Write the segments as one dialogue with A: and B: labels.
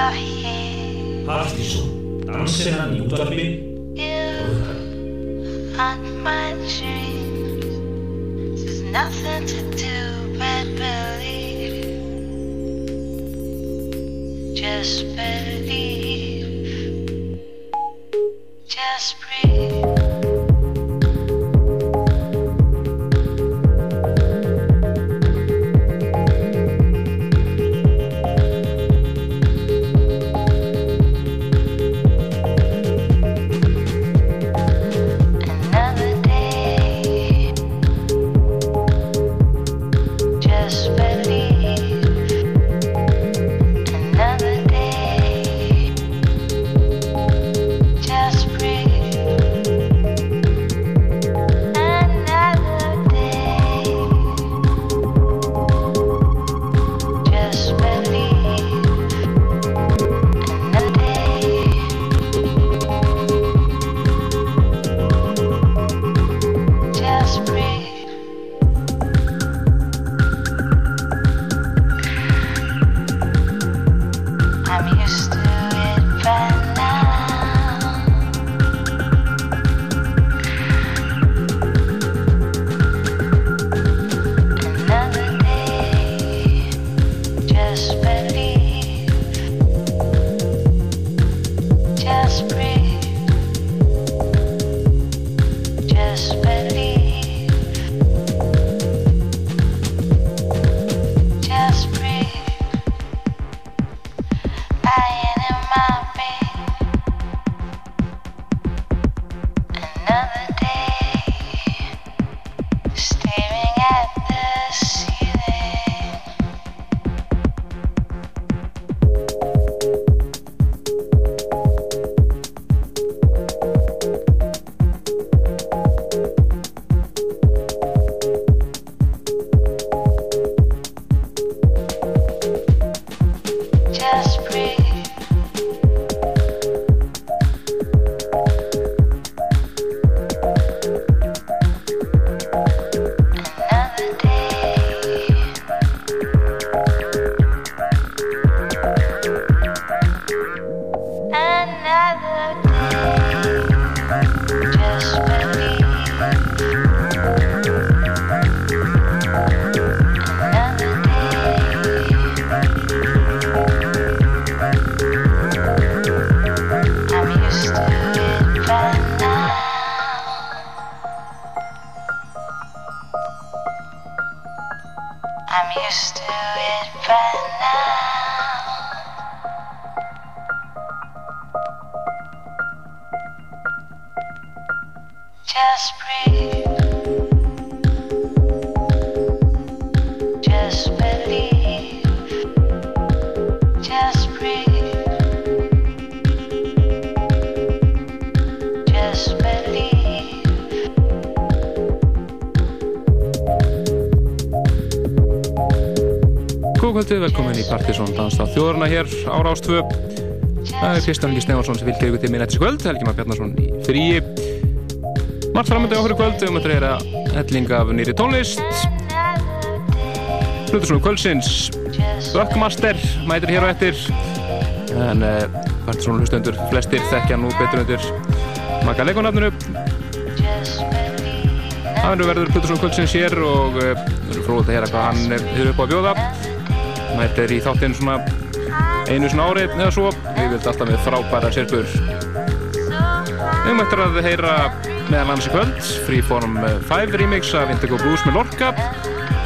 A: 여해
B: 파티쇼
A: 당신은 용접이 on my There's nothing to do but believe Just believe
C: Kristján Ingi Stefansson sem fylgir ykkur til mér nættis kvöld Helgi Már Bjarnarsson í fríi. Margt framöndi á í kvöld við möttum reyra helling af nýri tónlist. Plutusson kvöldsins. Buckmaster mætir hér og eftir en uh, Partisón hlustendur flestir þekkja nú betur undir maka leikonafninu Það verður verður Plutusson kvöldsins hér og uh, verður fróðið að heyra hvað hann er upp á að bjóða. Mætir í þáttinn svona einu svona árið eða svo. Við vilt alltaf með frábæra sérpur við mættum að heyra meðal annars í kvöld Freeform 5 remix af Indigo Blues með Lorca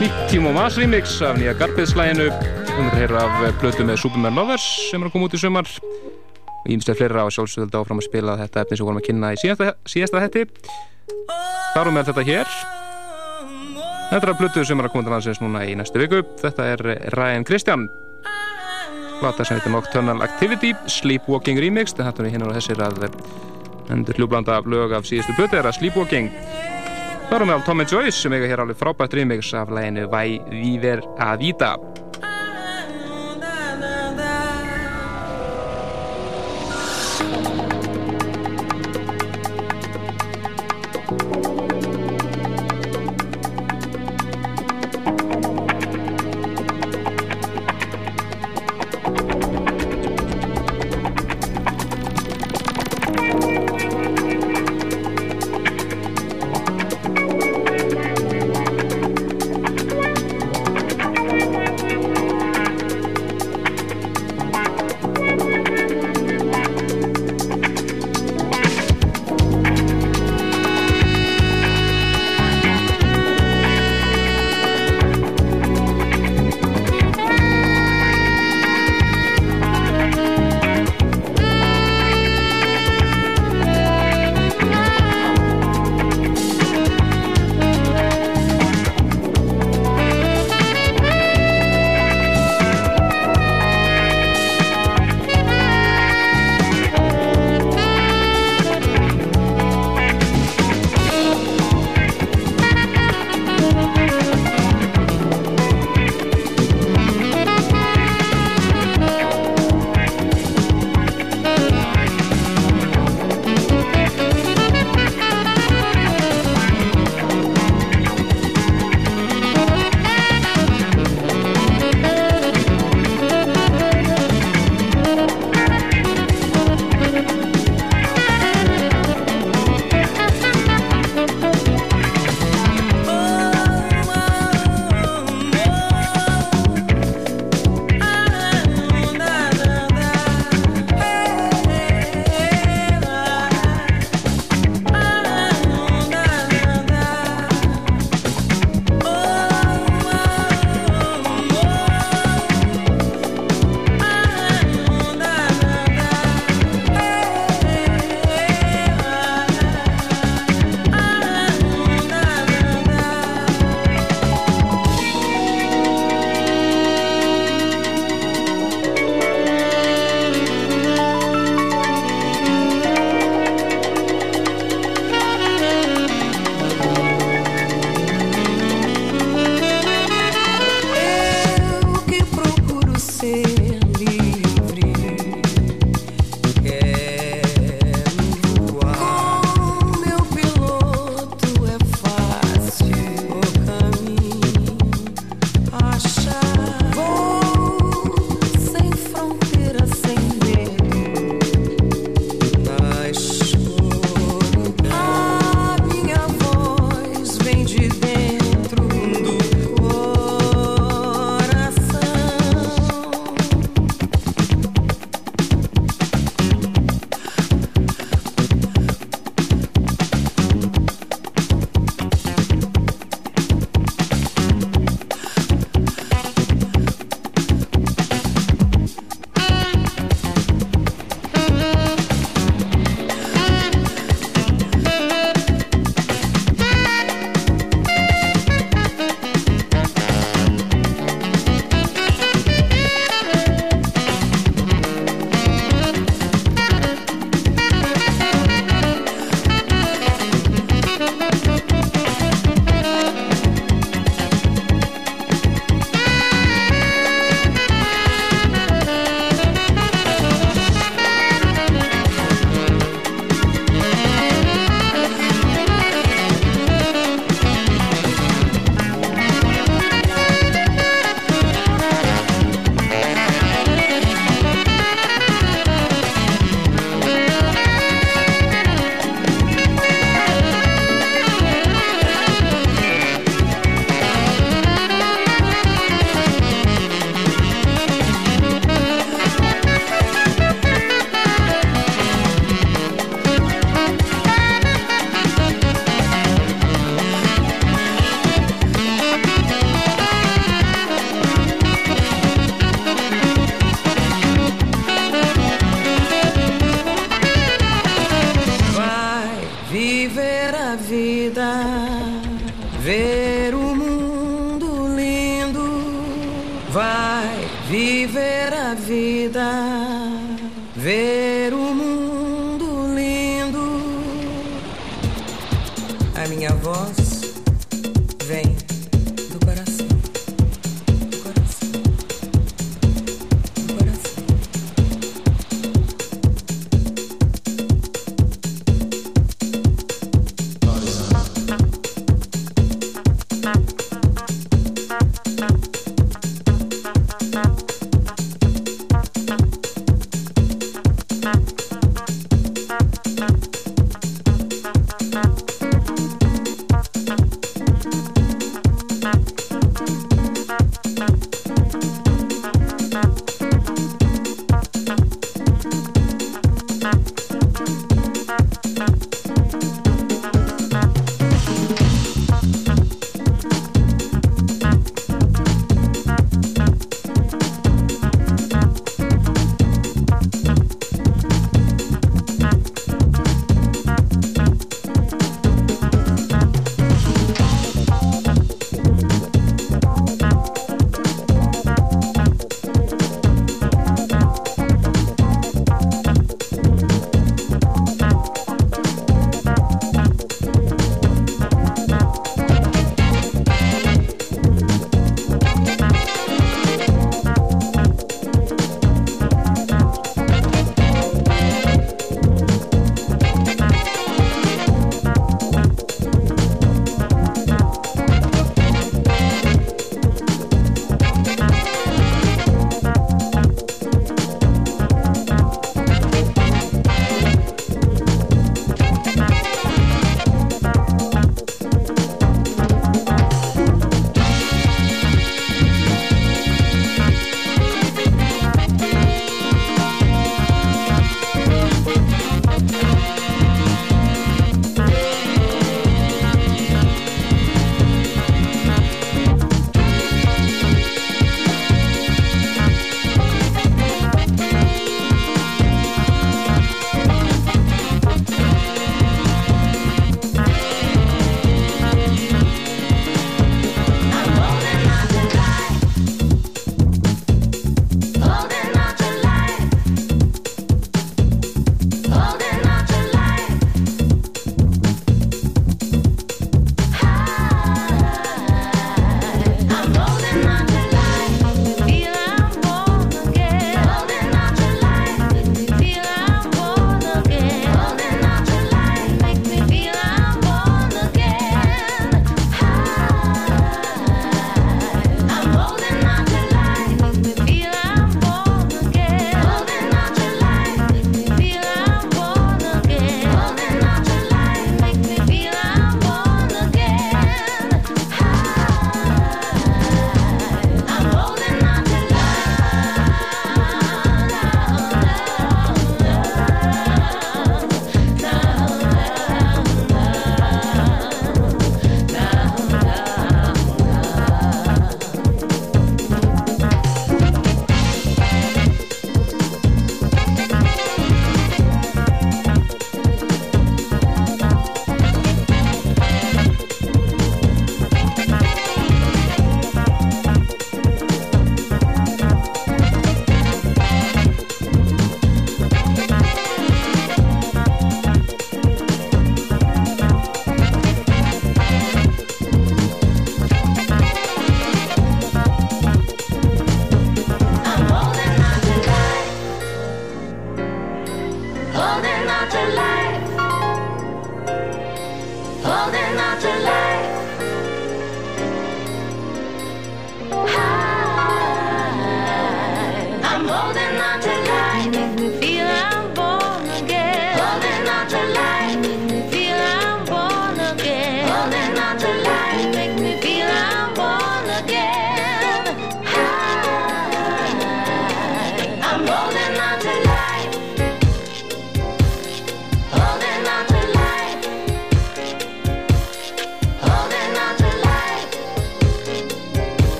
C: nýtt Timo Mas remix af nýja Garbiðslæginu við mættum að heyra af blötu með Superman Lovers sem er að koma út í sumar. Og ímstæð fleira á sjálfsögðu áfram að spila þetta efni sem við vorum að kynna í síðasta, síðasta hætti þarum með þetta hér. Þetta er að blötu sem er að koma til landsins núna í næstu viku. Þetta er Ryan Christian. Plata sem heitir Nocturnal Activity, Sleepwalking Remix. Þetta er hérna og þessir að endur hljúblanda lög af síðustu blötu er að Sleepwalking. Það eru meðal Tom and Joyce sem eiga hér alveg frábært remix af læginu Vai Viver a Vida.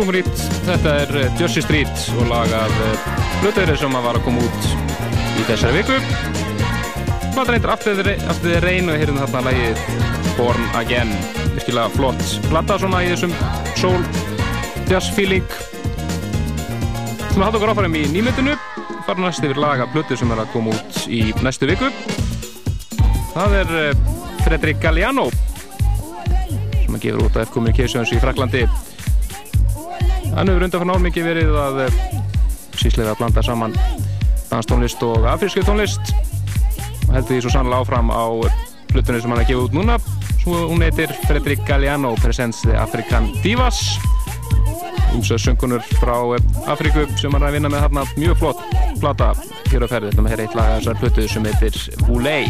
C: Já, þetta er eh, Jersey Street og lag af Blöðeiri sem að var að koma út í þessari viku. After the, After the Rain og heyrðum þarna lagið Born Again. Virkilega flott plata svona í þessum soul jazz feeling. Sem að halda okkur áfærum í nýmyndinu. Fara næst yfir lag af Blöðeiri sem er að koma út í næstu viku. Það er eh, Fredrik Galliano sem að gefur út af F-Communications í Fraklandi. Hann hefur undan fyrir nálmikið verið að eh, síslega að blanda saman danstónlist og afrísku tónlist. Og heldur því svo sannlega áfram á hlutunni sem hann er gefið út núna. Svo hún heitir Fredrik Galliano Presents the African Divas. Umsöð söngunur frá eh, Afríku sem hann er að vinna með þarna. Mjög flott plata hér á ferði, þetta með hér eitt lag þessar hlutu sem heitir Voulay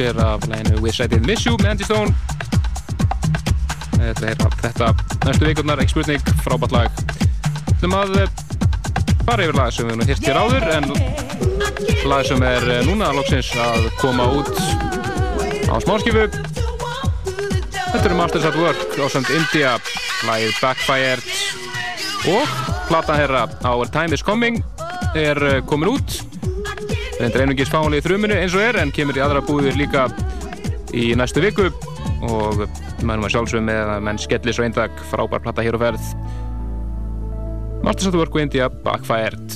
C: er af læginu Wish I Did Miss You með Andy Stone. Þetta er þetta. Næstu vikurnar, ekki spurning, frábært lag. Þum að eh, fara yfir lag sem við nú hýrt hér áður en lag sem er eh, núna loksins að koma út á smáskifu. Þetta eru Masters at Work á samt India lagið Backfired. Og plata herra Our Time Is Coming er eh, komin út reyndir einungis fáinlega í þrjuminu eins og er en kemur í aðra búðir líka í næstu viku. Og mannum að sjálfsögum með að menn skellir svo eindag frábær plata hér og ferð. Work og India Backfired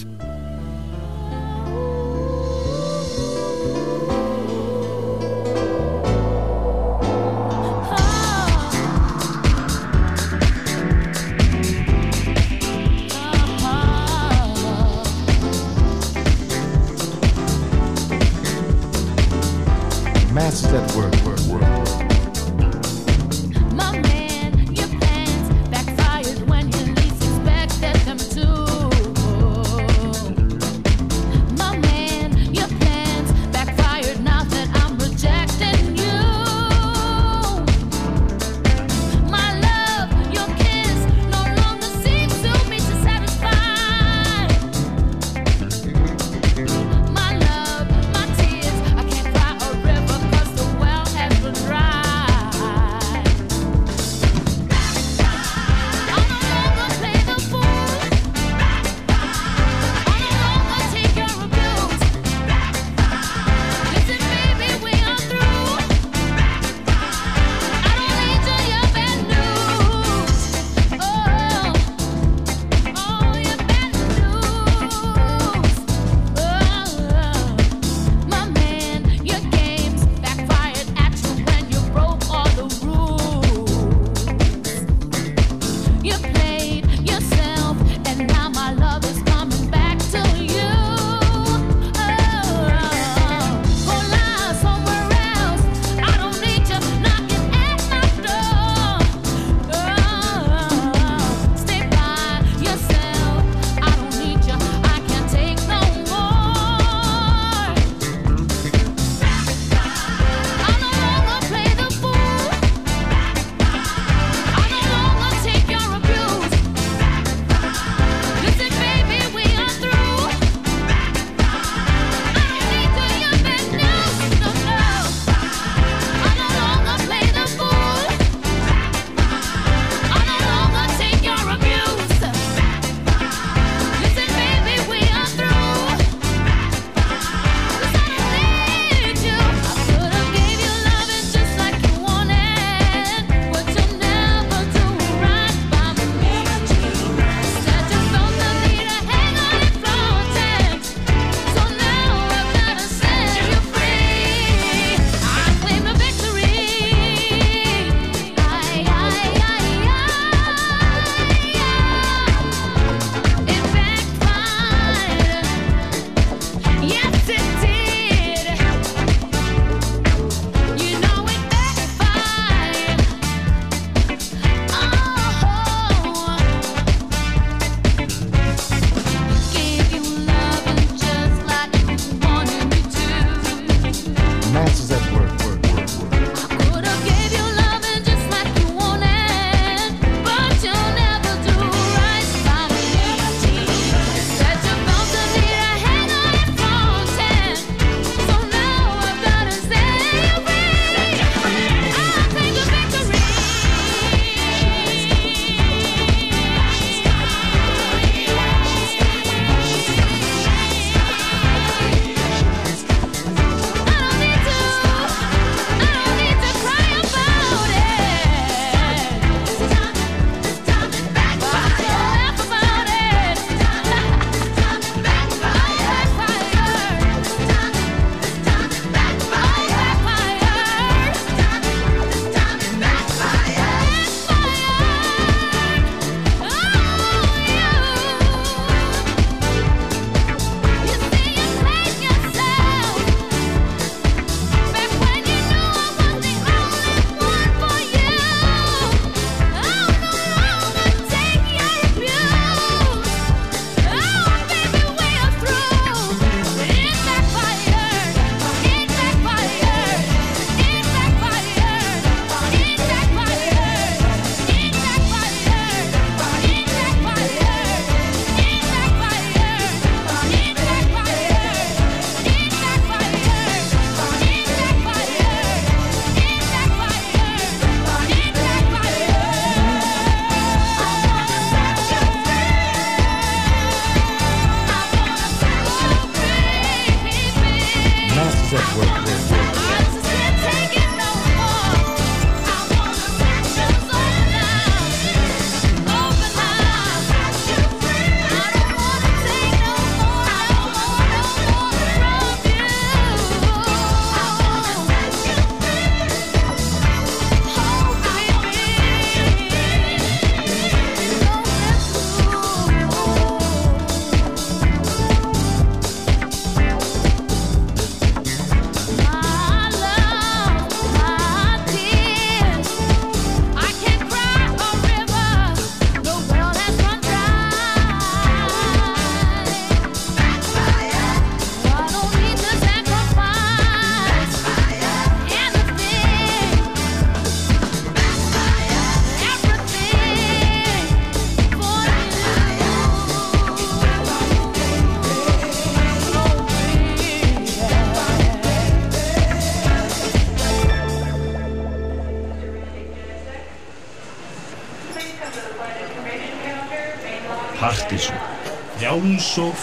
B: Njáls og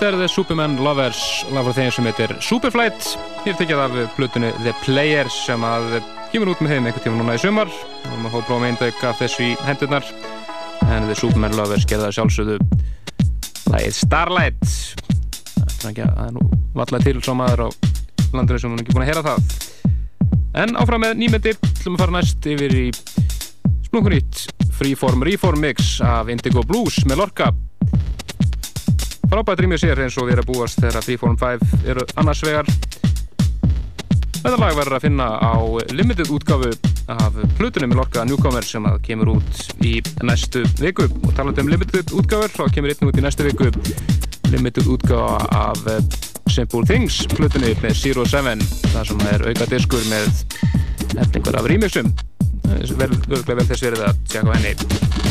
C: þetta er The Superman Lovers lag frá þeim sem heitir Superflight. Hér tekjað af plutunni The Players sem að kemur út með þeim einhvern tíma núna í sumar. Og maður hóð prófum eindauk af þessu í hendurnar. En The Superman Lovers gerða sjálfsögðu lagið Starlight. Það er er nú vallega til svo maður á landinu sem hún er ekki búin að heyra það. En áfram með nýmeti ætlum að fara næst yfir í splunkunýtt Freeform Reform Mix af Indigo Blues með Lorca frábært rýmið sér eins og við erum að búast þegar Freeform 5 eru annars vegar. Þetta lag verður að finna á limited útgáfu af plutunum með Lorca Newcomer sem að kemur út í næstu viku. Og talandi um limited útgáfur þá kemur einn út í næstu viku limited útgáfa af eh, Simple Things plutunni með Zero Seven það sem er auka diskur með
D: efningur af remixum vel, vel, þess verið að tjekka henni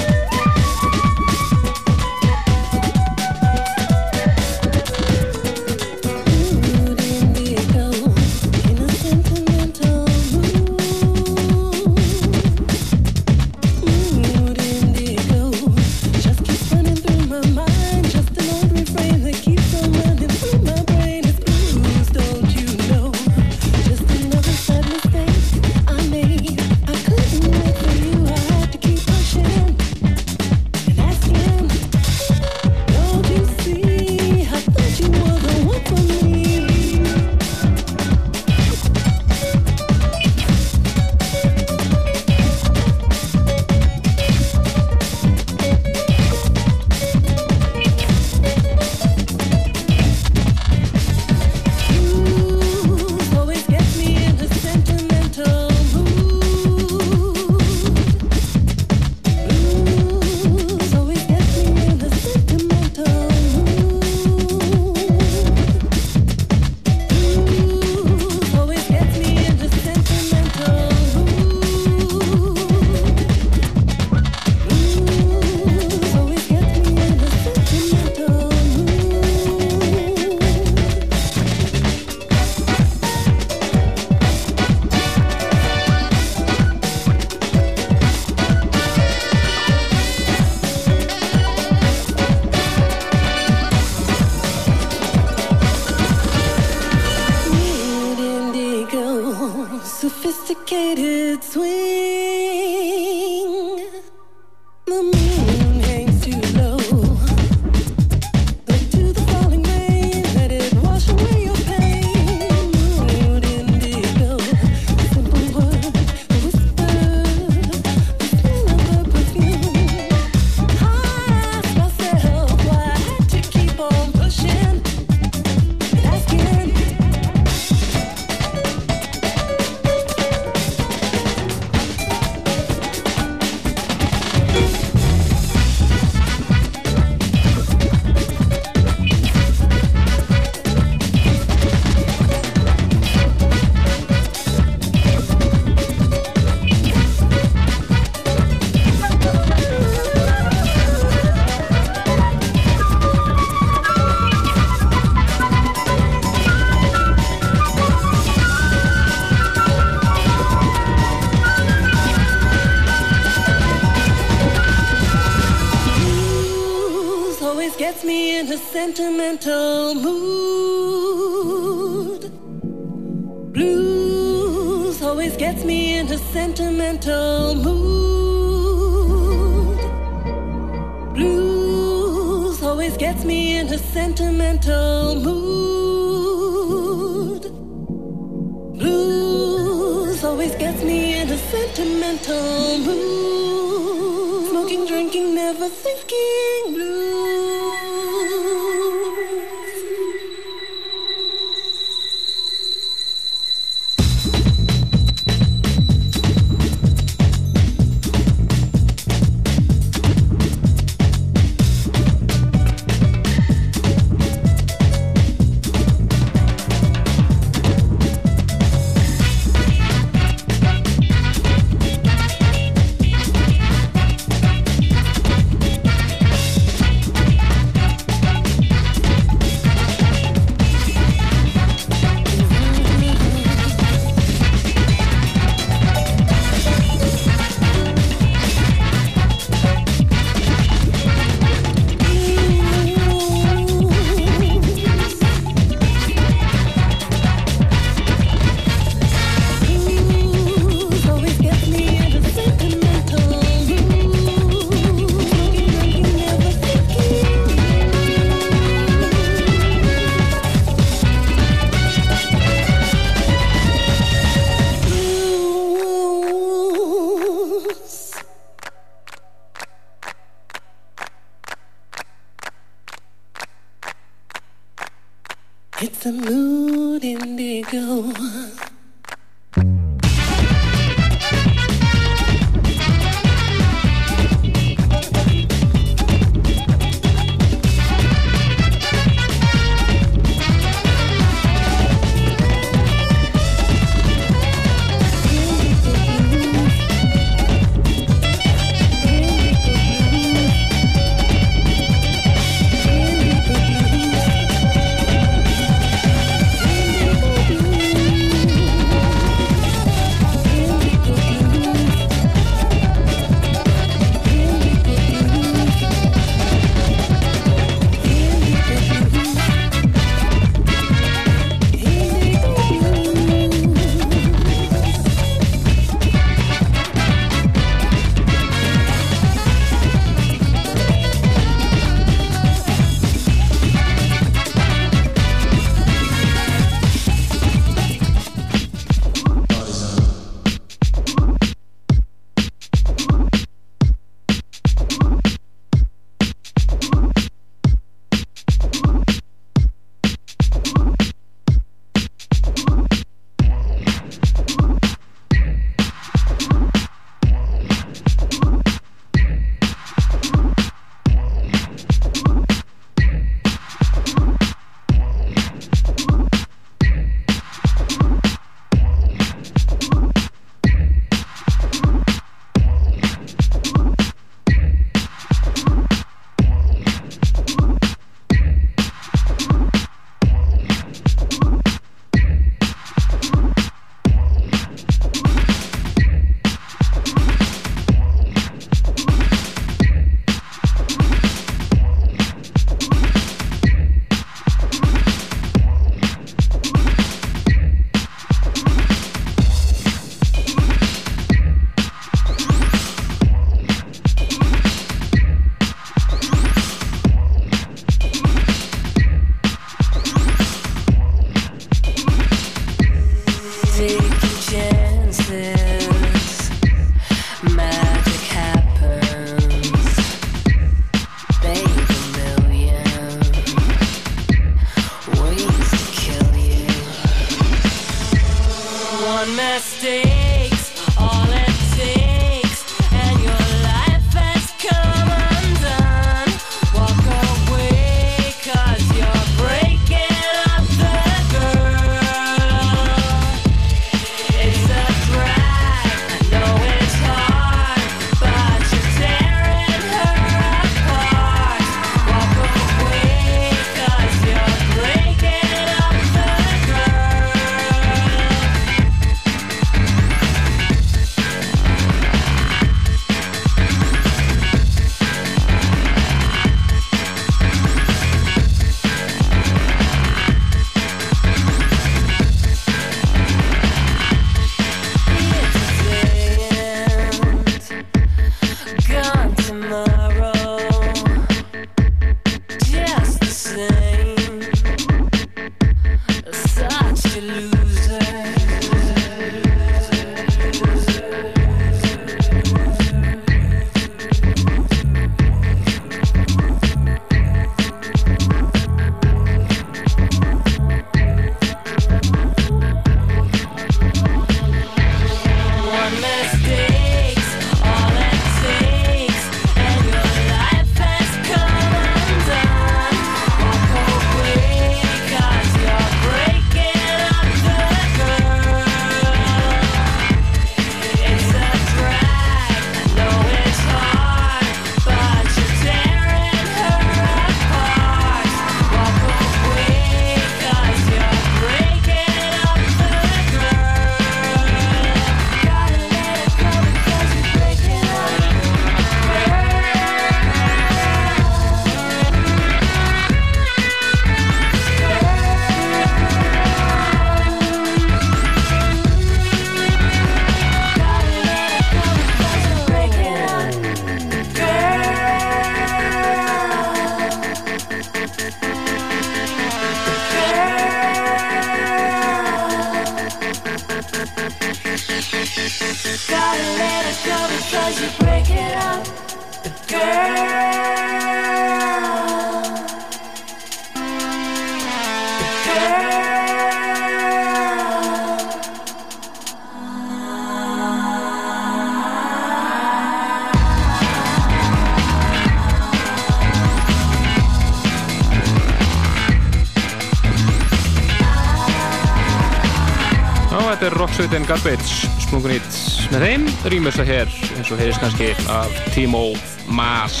E: með þeim rýmessa hér eins og heyrðist kannski af Timo Maas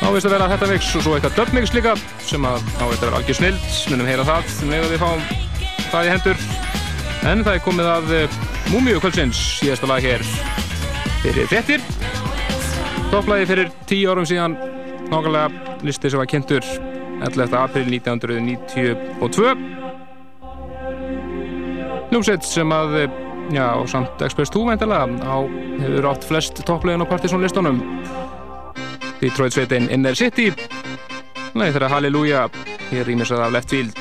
E: Þá veist að vera þetta mix og svo eitthvað dubmix líka sem að þá veist að vera algjör snild munum heyra það leiða við fáum það í hendur. En það er komið að Múmiu kvöldsins síðasta lag hér fyrir frettir topplagi fyrir tíu árum síðan nákvæmlega listi sem var kynntur 11. april 1992 Hljómsveit sem að já, og samt Express 2 veintilega á hefur átt flest topplegin á Partisan listunum Detroit sveitin Inner City Nei, þeirra Halleluja hér rýmir sér af Left Field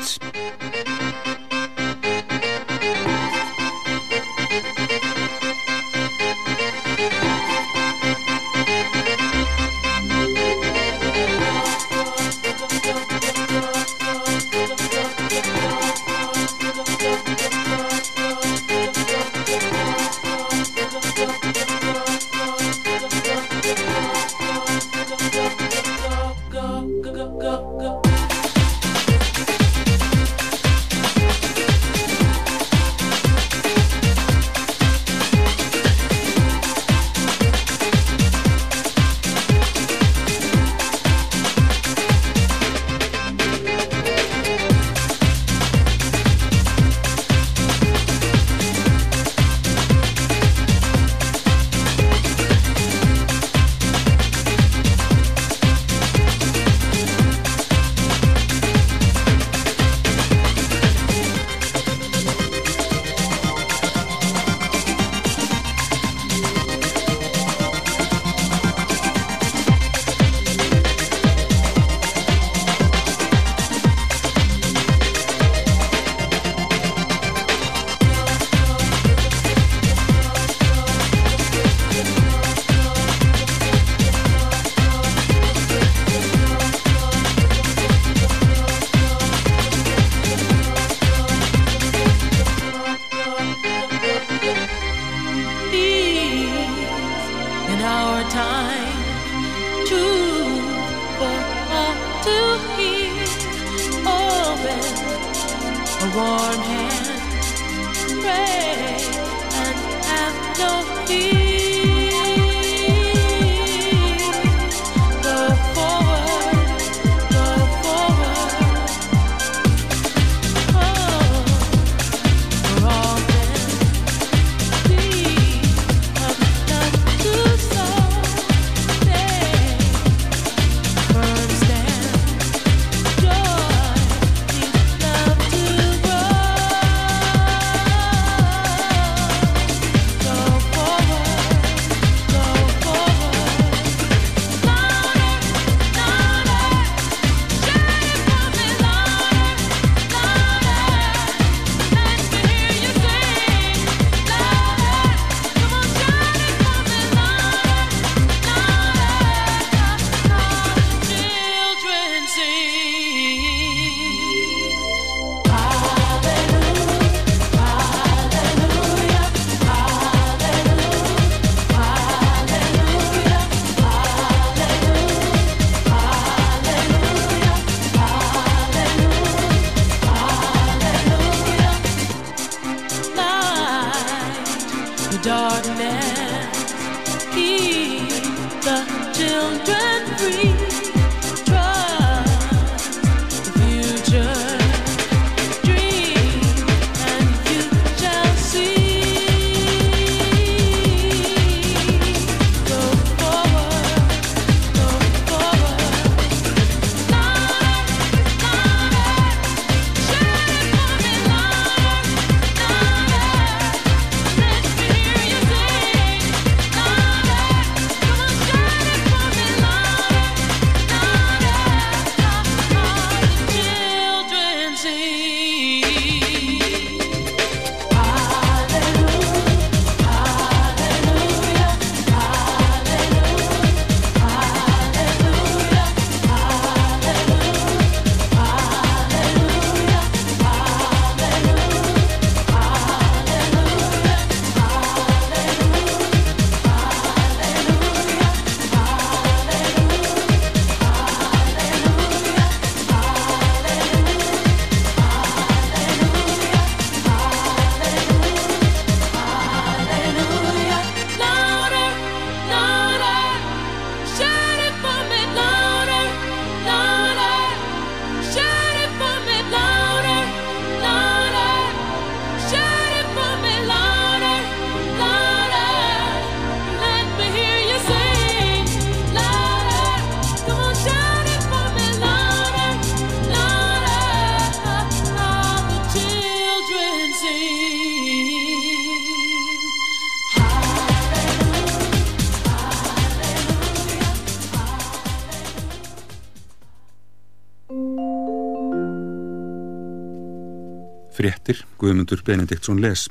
F: Fréttir Guðmundur Benediktsson les.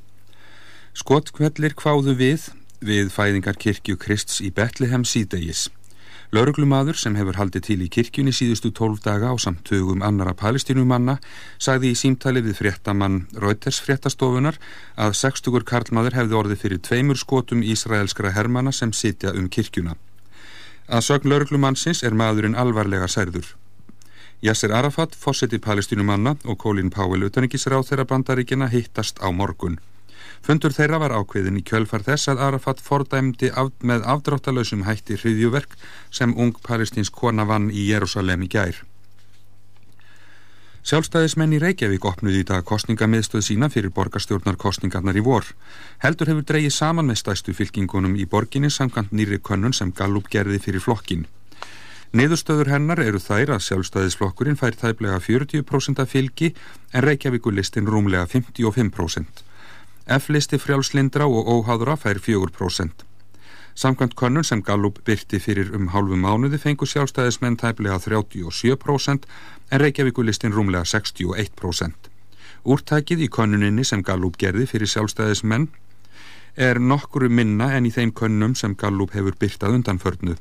F: Skotkvellir kváðu við við fæðingar kirkju Krists í Betlehem síðdegis. Lauruglumadur sem hefur haldið til í kirkjunni síðustu tólf daga á samtugum annara palestínumanna sagði í símtali við fréttamann Reuters fréttastofunar að 60 karlmaður hefði orðið fyrir tveimur skotum ísraelskra hermana sem sitja um kirkjuna. Að sögn lauruglumannsins er maðurinn alvarlega særður. Yasser Arafat, fósetti palestínumanna og Colin Powell utanikisráð þeirra bandaríkina hittast á morgun. Fundur þeirra var ákveðin í kjölfar þess að Arafat fordæmdi af, með afdráttalösum hætti hriðjuverk sem ung palestínsk kona vann í Jérúsalem í gær. Sjálfstæðismenn í Reykjavík opnuði í dag kostningamiðstöð sína fyrir borgarstjórnarkostningarnar í vor. Heldur hefur dreigið saman með stæstu fylkingunum í borginni samkant nýri könnun sem Gallup gerði fyrir flokkin. Niðurstöður hennar eru þær að sjálfstæðisflokkurinn fær tæplega 40% af fylgi en Reykjavíkulistin rúmlega 55%. F-listi frjálslindra og óháðra fær 4%. Samkvæmt könnun sem Gallup byrti fyrir um hálfu mánuði fengur sjálfstæðismenn tæplega 37% en Reykjavíkulistin rúmlega 61%. Úrtækið í könnuninni sem Gallup gerði fyrir sjálfstæðismenn er nokkuru minna en í þeim könnum sem Gallup hefur byrtað undanförnu.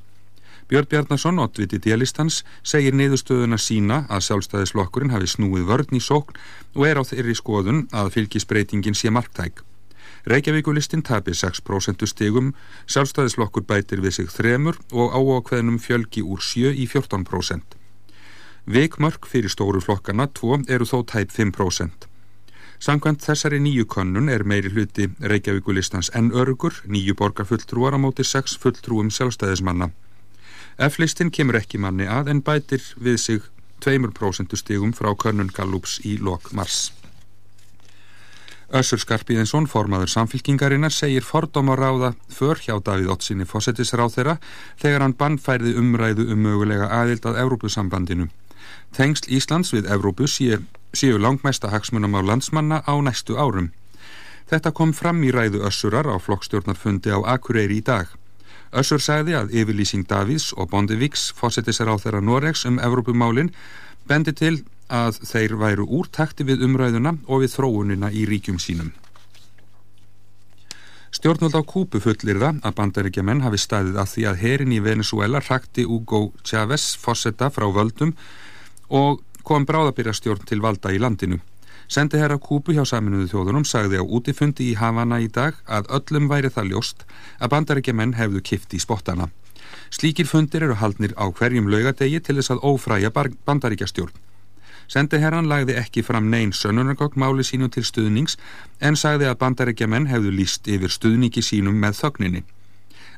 F: Björn Bjarnason, ottviti dialistans, segir niðurstöðuna sína að sjálfstæðislokkurinn hafi snúið vörn í sókn og er á þeirri skoðun að fylgisbreytingin sé marktæk. Reykjavíkulistin tapir 6% stigum, sjálfstæðislokkur bætir við sig þremur og áákveðnum fjölgi úr 7 í 14%. Vikmörk fyrir stóru flokkana 2 eru þó tæp 5%. Samkvæmt þessari nýju könnun er meiri hluti Reykjavíkulistans en örugur, nýju borgarfulltrúar á móti 6 fulltrúum sjálfstæðismanna. F-listin kemur ekki manni að en bætir við sig 2% stigum frá könnun Gallups í lok mars. Össur Skarpíðinsson, formaður samfylkingarinnar, segir fordóm að ráða för hjá Davíð Ottsinni fósettisráð þeirra þegar hann bannfærði umræðu um mögulega aðild að Evrópusambandinu. Tengsl Íslands við Evrópu séu, séu langmesta hagsmunum á landsmanna á næstu árum. Þetta kom fram í ræðu Össurar á flokkstjórnarfundi á Akureyri í dag. Össur sagði að yfirlýsing Davíðs og Bondevíks fósettisráð þeirra Noregs um Evrópumálin bendi til að þeir væru úr takti við umræðuna og við þróunina í ríkjum sínum. Stjórnvöld á Kúpu fullir það að bandaríkjaman hafi staðið að því að herin í Venezuela rakti Hugo Chávez fósetta frá völdum og kom bráðabyrjastjórn til valda í landinu. Sendi herra Kúpu hjá saminuðu þjóðunum sagði á útifundi í Havana í dag að öllum væri það ljóst að bandaríkjaman hefðu kift í spottana. Slíkir fundir eru haldnir á hverjum laugadegi til þess að ófræja bandaríkjastjórn. Sendiherran lagði ekki fram neyn sönnunargokk máli sínu til stuðnings en sagði að bandarækjamenn hefðu líst yfir stuðningi sínum með þögninni.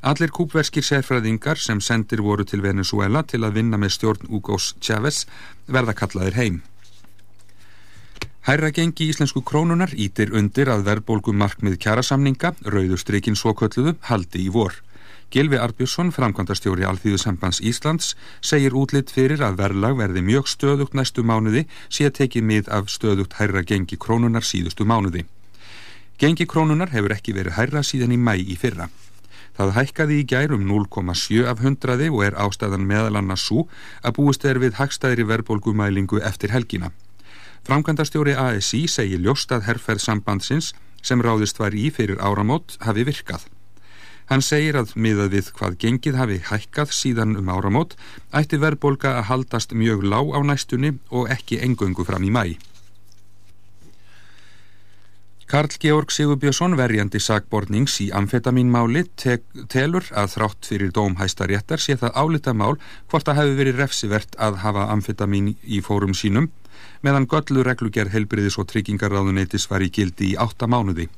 F: Allir kúpverskir sérfræðingar sem sendir voru til Venezuela til að vinna með stjórn Ugos Chávez verða kallaðir heim. Hærra gengi íslensku krónunar ítir undir að verðbólgu markmið kjærasamninga, rauðustrykinn svokölluðu, haldi í vor. Gilvi Arbjörnsson, framkvæmdastjóri Alþýðusambands Íslands, segir útlitt fyrir að verðlag verði mjög stöðugt næstu mánuði sé að tekið mið af stöðugt hærra gengi krónunar síðustu mánuði. Gengi krónunar hefur ekki verið hærra síðan í mæ í fyrra. Það hækkaði í gær um 0,7 af hundraði og er ástæðan meðalanna svo að búist er við hagstæðri verðbólgumælingu eftir helgina. Framkvæmdastjóri ASI segir ljóst að herrferð sambandsins sem ráðist var í fyrir áramót hafi virkað. Hann segir að miðað við hvað gengið hafi hækkað síðan um áramót ætti verðbólga að haldast mjög lág á næstunni og ekki engöngu fram í mæ. Karl Georg Sigurbjörnsson verjandi sagbornings í amfetamínmáli te telur að þrátt fyrir dómhæsta réttar sé það álita mál hvort að hefur verið refsivert að hafa amfetamín í fórum sínum meðan göllu reglugerð helbriðis og tryggingarráðuneytis var í gildi í átta mánuði.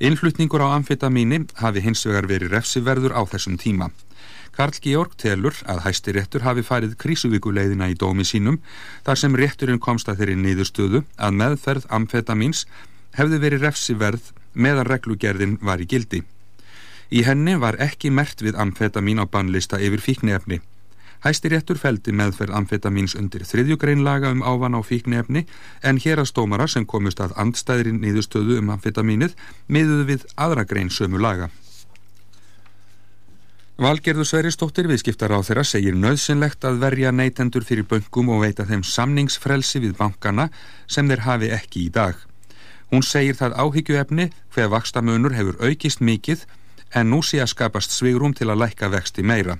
F: Innflutningur á amfetamíni hafi hins vegar verið refsiverður á þessum tíma. Karl Georg telur að hæsti réttur hafi farið krísuvíkuleiðina í dómi sínum þar sem rétturinn komst að þeirri niðurstöðu að meðferð amfetamíns hefði verið refsiverð meðan reglugerðin var í gildi. Í henni var ekki mert við amfetamín á bannlista yfir fíknefni. Hæstiréttur feldi meðferð amfetamíns undir þriðjugrein laga um ávana á fíknefni en hér að stómara sem komust að andstæðri niðurstöðu um amfetamínið miðuðu við aðra grein sömu laga. Valgerður Sveristóttir viðskiptar á þeirra segir nöðsynlegt að verja neytendur fyrir böngum og veita þeim samningsfrelsi við bankana sem þeir hafi ekki í dag. Hún segir það áhyggjuefni hver vakstamunur hefur aukist mikið en nú sé að skapast svigrum til að lækka vexti meira.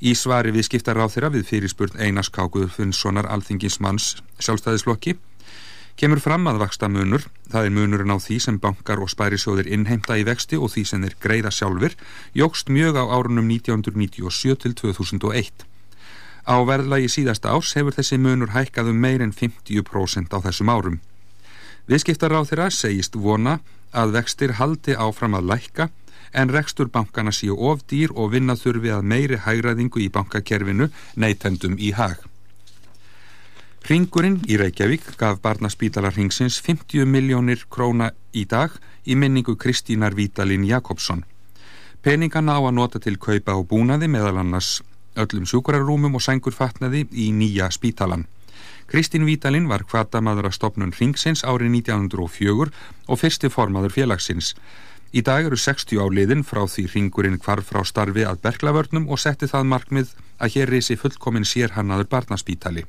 F: Í svari við skiptar á þeirra við fyrirspurn Einars Kákuður Finnssonar alþingismanns sjálfstæðislokki kemur fram að vakstamunur, það er munurinn á því sem bankar og spærisjóðir innheimta í vexti og því sem þeir greiða sjálfur, jógst mjög á árunum 1997 til 2001. Á verðlagi síðasta árs hefur þessi munur hækkað um meir en 50% á þessum árum. Viðskiptar á þeirra segist vona að vextir haldi áfram að lækka en rekstur bankana séu of dýr og vinna þurfi að meiri hægraðingu í bankakerfinu neytendum í hag. Ringurinn í Reykjavík gaf barnaspítalar ringsins 50 miljónir króna í dag í minningu Kristínar Vítalín Jakobsson. Peningana á að nota til kaupa og búnaði meðal annars öllum sjúkurarúmum og sengurfatnaði í nýja spítalan. Kristín Vítalín var kvartamaður að stopnun ringsins árið 1904 og fyrsti formaður félagsins. Í dag eru 60 áliðin frá því ringurinn hvarf frá starfi að berglavörnum og setti það markmið að hér reysi fullkomin sérhannaður barnaspítali.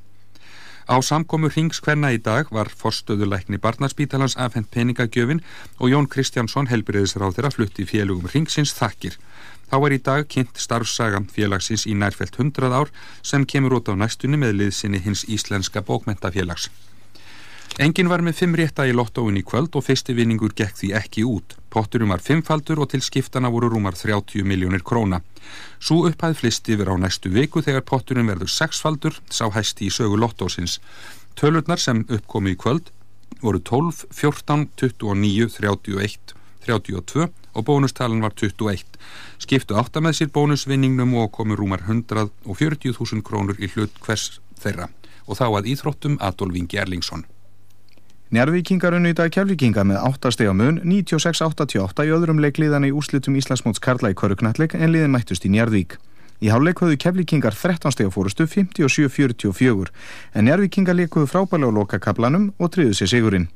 F: Á samkomu Hrings hvenna í dag var forstöðuleikni Barnarspítalans afhent peningagjöfin og Jón Kristjánsson helbriðisráð þeirra flutti félugum Hringsins þakkir. Þá var í dag kynnt starfsaga félagsins í nærfelt 100 ár sem kemur út á næstunni með liðsinni hins íslenska bókmentafélags. Engin var með fimm rétta í lottóin í kvöld og fyrsti vinningur gekk því ekki út. Potturum var fimmfaldur og til skiptana voru rúmar 30 miljónir króna. Svo upphæð flist yfir á næstu viku þegar potturum verður sexfaldur, sá hæsti í sögu lottósins. Tölurnar sem uppkomi í kvöld voru 12, 14, 29, 31, 32 og bónustalan var 21. Skiptu átta með sér bónusvinningnum og komu rúmar 140.000 krónur í hlut hvers þeirra og þá að íþróttum Adolf Ingi Erlingsson.
G: Njarvíkingar unnu í dag keflíkinga með 8 steg á mun, 96-88 í öðrum leikliðan í úrslitum Íslandsmóts Karla í Körugnattleik en liðin mættust í Njarvík. Í hálfleik höfðu keflíkingar 13 steg á fórustu 57-44 en Njarvíkingar leikuðu frábælega á lokakablanum og triðu sér sigurinn.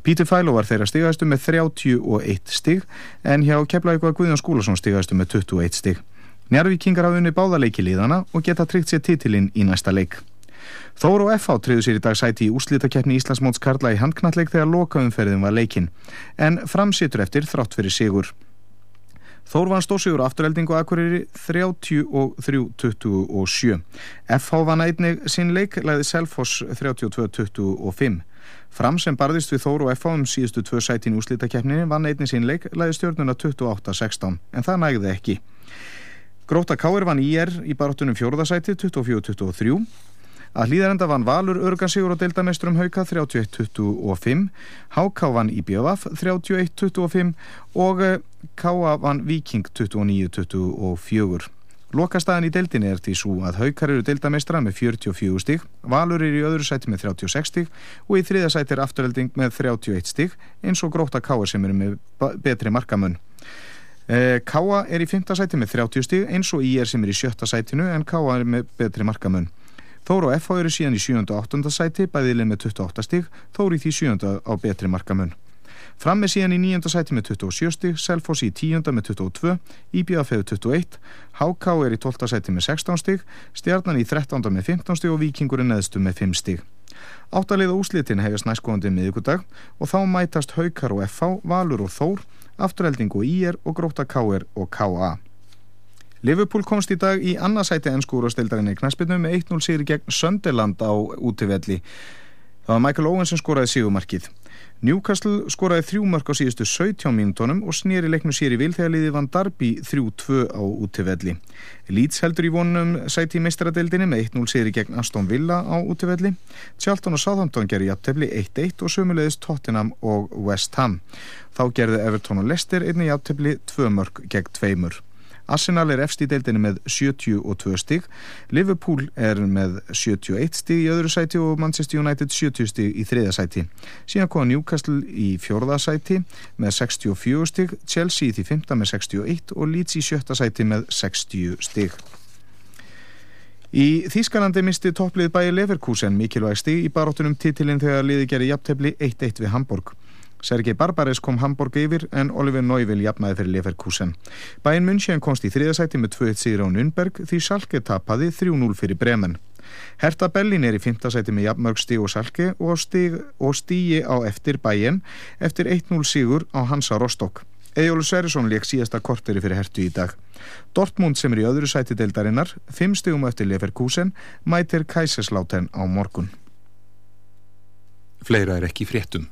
G: Pítur Fæló var þeirra stigaðistu með 31 stig en hjá Keflavík var Guðjón Skúlason stigaðistu með 21 stig. Njarvíkingar hafði unni báða leiki liðana og geta tryggt sér titilinn í næsta leik. Þór og FH triðu sér í dag sæti í úslítakeppni Íslandsmóts Karla í handknalleg þegar lokaumferðin var leikin, en framsýtur eftir þrátt fyrir sigur. Þór vann stóðsigur afturheldingu Akureyri 33-27. FH vann einnig sinn leik læði Selfoss 32-25. Fram sem barðist við Þór og FH um síðustu tvö sætin í úslítakeppninni vann einnig sinn leik læði stjórnuna 28-16, en það nægði ekki. Gróta Káir vann IR í baróttunum fjórðasæti 24-23 Að hlýðarenda vann Valur örgan sigur og deildameistrum Hauka 31-25, HK vann IBF 31-25 og K.A. vann Viking 29-24. Lokastæðan í deildinni er því svo að Haukar eru deildameistra með 44 stig, Valur eru í öðru sæti með 36 stig og í þriða sæti er afturhelding með 31 stig eins og Gróta K.A. sem eru með betri markamun. K.A. er í 5. sæti með 30 stig eins og I er sem er í 7. sætinu en K.A. er með betri markamun. Þór og FH eru síðan í 7. og 8. sæti, bæðileg með 28 stig, Þór í því 7. á betri markamun. Fram með síðan í 9. sæti með 27 stig, Selfoss í 10. með 22, IBF hefur 21, HK er í 12. sæti með 16 stig, Stjarnan í 13. með 15 stig og Víkingur er neðstu með 5 stig. Áttaliða úslitin hefist næstgóðandi miðugudag og þá mætast Haukar og FH, Valur og Þór, Afturhelding og IR og Gróta KR og KA. Liverpool komst í dag í annarsæti ennskúrastildarinni í knæspilnu með 1-0 sigri gegn Sönderland á útivelli. Það var Michael Owen sem skoraði sígumarkið. Newcastle skoraði þrjú mörg á síðustu 17 mínutónum og snýri leiknum sér í vil þegar liði vann Darby 3-2 á útivelli. Leeds heldur í vonum sæti í meistaradeildinni með 1-0 sigri gegn Aston Villa á útivelli. Charlton og Southampton gerði jafntefli 1-1 og sömulegðist Tottenham og West Ham. Þá gerði Everton og Leicester einni jafntefli 2 mörg gegn 2 mörg. Arsenal er efst í deildinni með 72 stig, Liverpool er með 71 stig í öðru sæti og Manchester United 70 stig í þriða sæti. Síðan kom Newcastle í fjórða sæti með 64 stig, Chelsea í því fymta með 61 og Leeds í sjötta sæti með 60 stig. Í Þýskalandi misti topplið bæi Leverkusen mikilvæg stig í baróttunum titilinn þegar liði gerði jafntefli 1-1 við Hamburg. Sergei Barbares kom Hamburg yfir en Oliver Neuville jafnaði fyrir Leverkusen. Bæinn München komst í þriðasæti með 2-1 sigur á Nürnberg því Salke tapaði 3-0 fyrir Bremen. Herta Bellin er í 5. sæti með jafnmörg stíg og salki og, stig, og stígi á eftir bæinn eftir 1-0 sigur á Hansa Rostock. Ejólu Sverrisson leik síðasta korteri fyrir hertu í dag. Dortmund sem er í öðru sæti deildarinnar, 5 stigum eftir Leverkusen, mætir Kaiserslautern á morgun.
H: Fleira er ekki fréttum.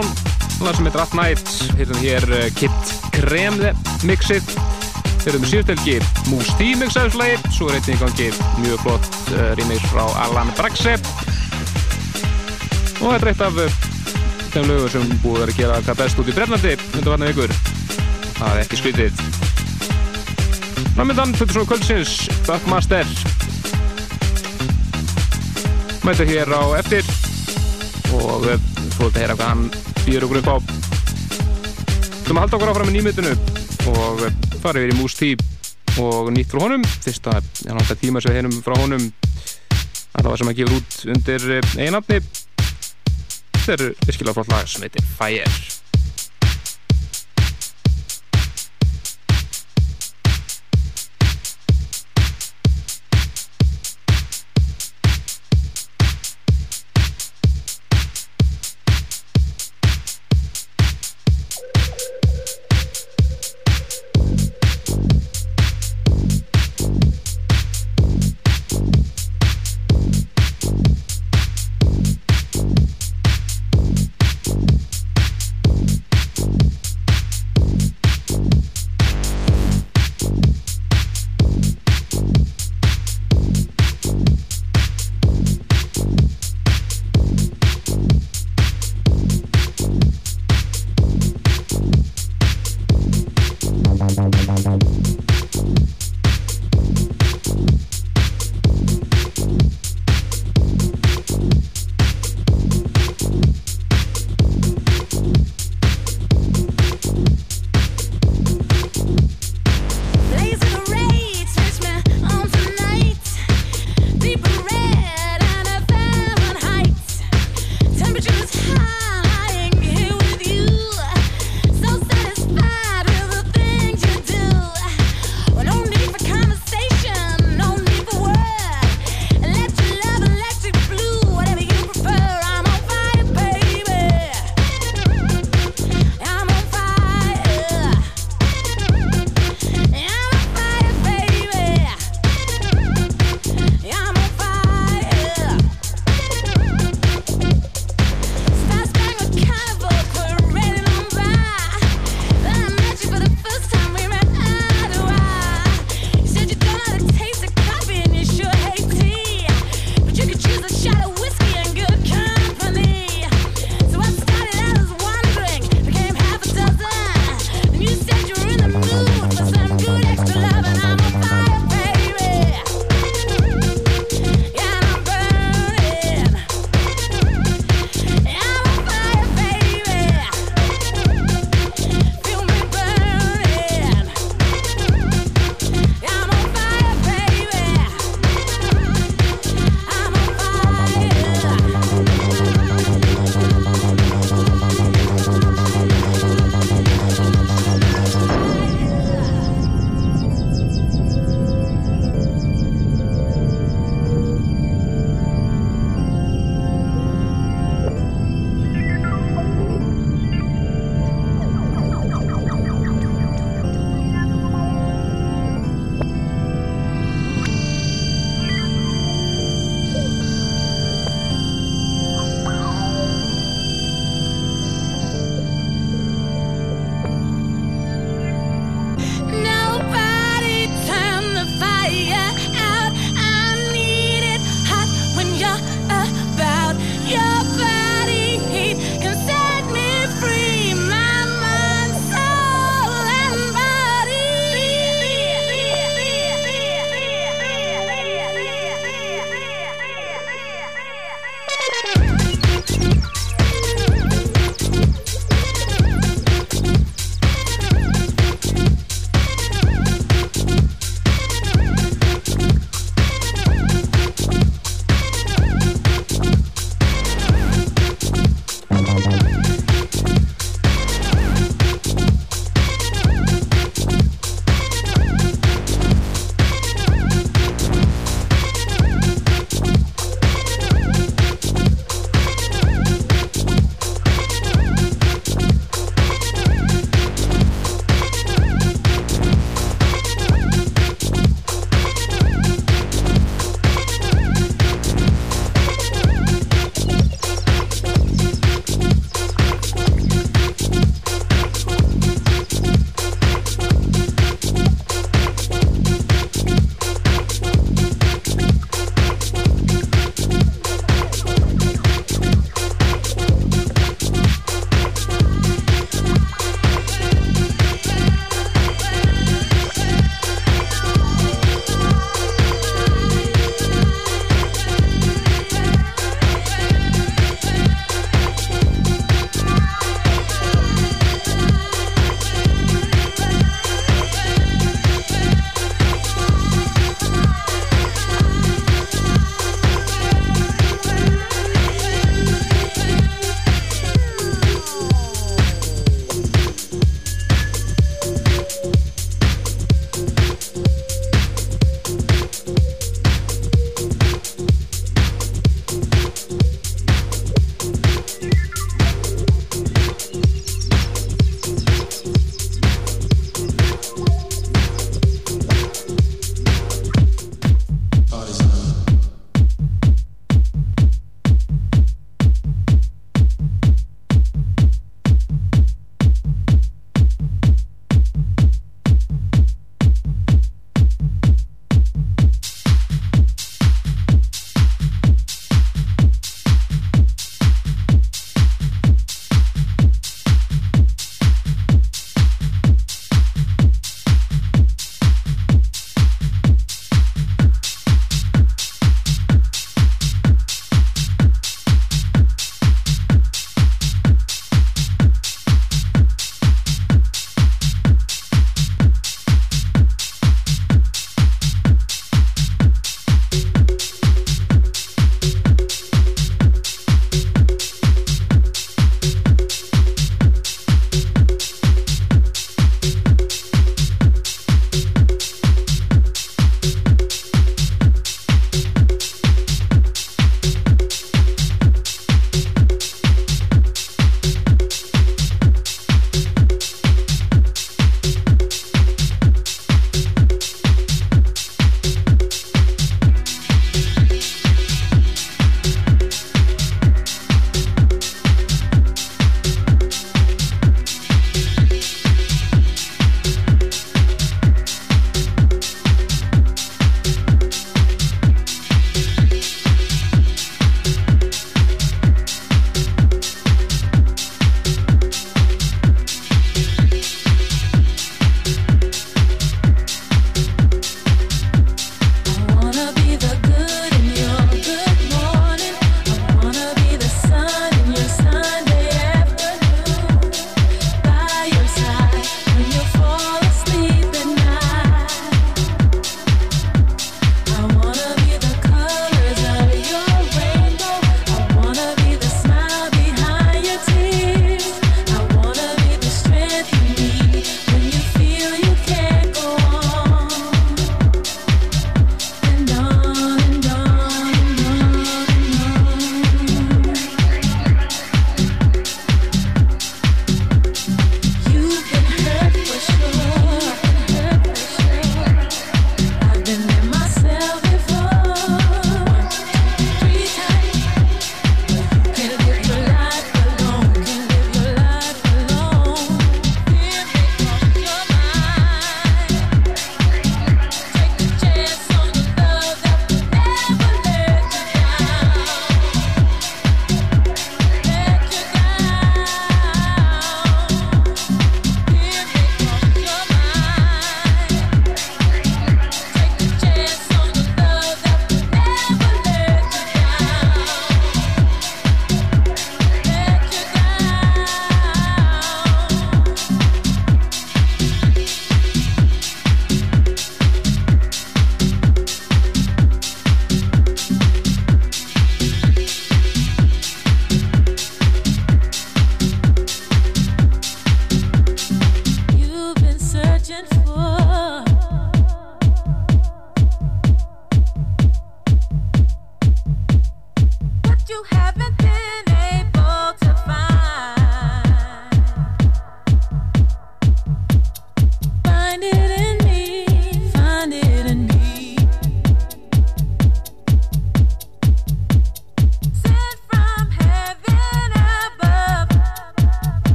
C: Shakedown lag sem heitir At Night. Hérna hér uh, Kit Kremle mixið. Þeir eru með síðustelgi Moose T mixaðis lagi svo er einnig í gangi mjög flott uh, remix frá Alan Braxe. Og þetta er eitt af uh, þeim lögur sem búið að gera hvað best út í Brennlandi undan varna vikur. Það er ekki skrítið. Framöndan, fyrir svona kvöldsins, Buckmaster Mæta hér á eftir. Og við fórum að heyra hvað hann býður okkur upp á. Þú maður halda okkur áfram í nýmyndinu og eh, fara yfir í Moose T og nýtt frá honum. Fyrsta, ég náttúrulega tíma sem við heyrum frá honum. Allavega sem hann gefur út undir einafni Þetta er virkilega flott lag sem heitir Fire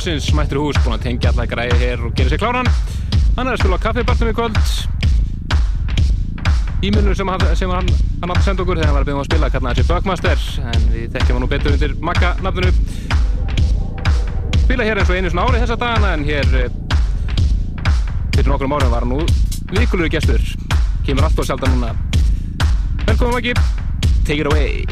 I: kvöldsins mættur í hús, búin að tengja alla græði hér og gera sér kláran. Hann er að spila á kaffibartum í kvöld. E-mailinu sem, hann- sem hann, hann átti að senda okkur þegar hann var að byrja að spila kallaði þessi Bugmaster en við þekkjum hann nú betur undir Magga nafninu. Spila hér eins og einu svona ári þessa dagana en hér eh, fyrir nokkrum árum var hann nú vikulur gestur. Kemur allt og sjaldan núna. Velkomin Maggi, take it away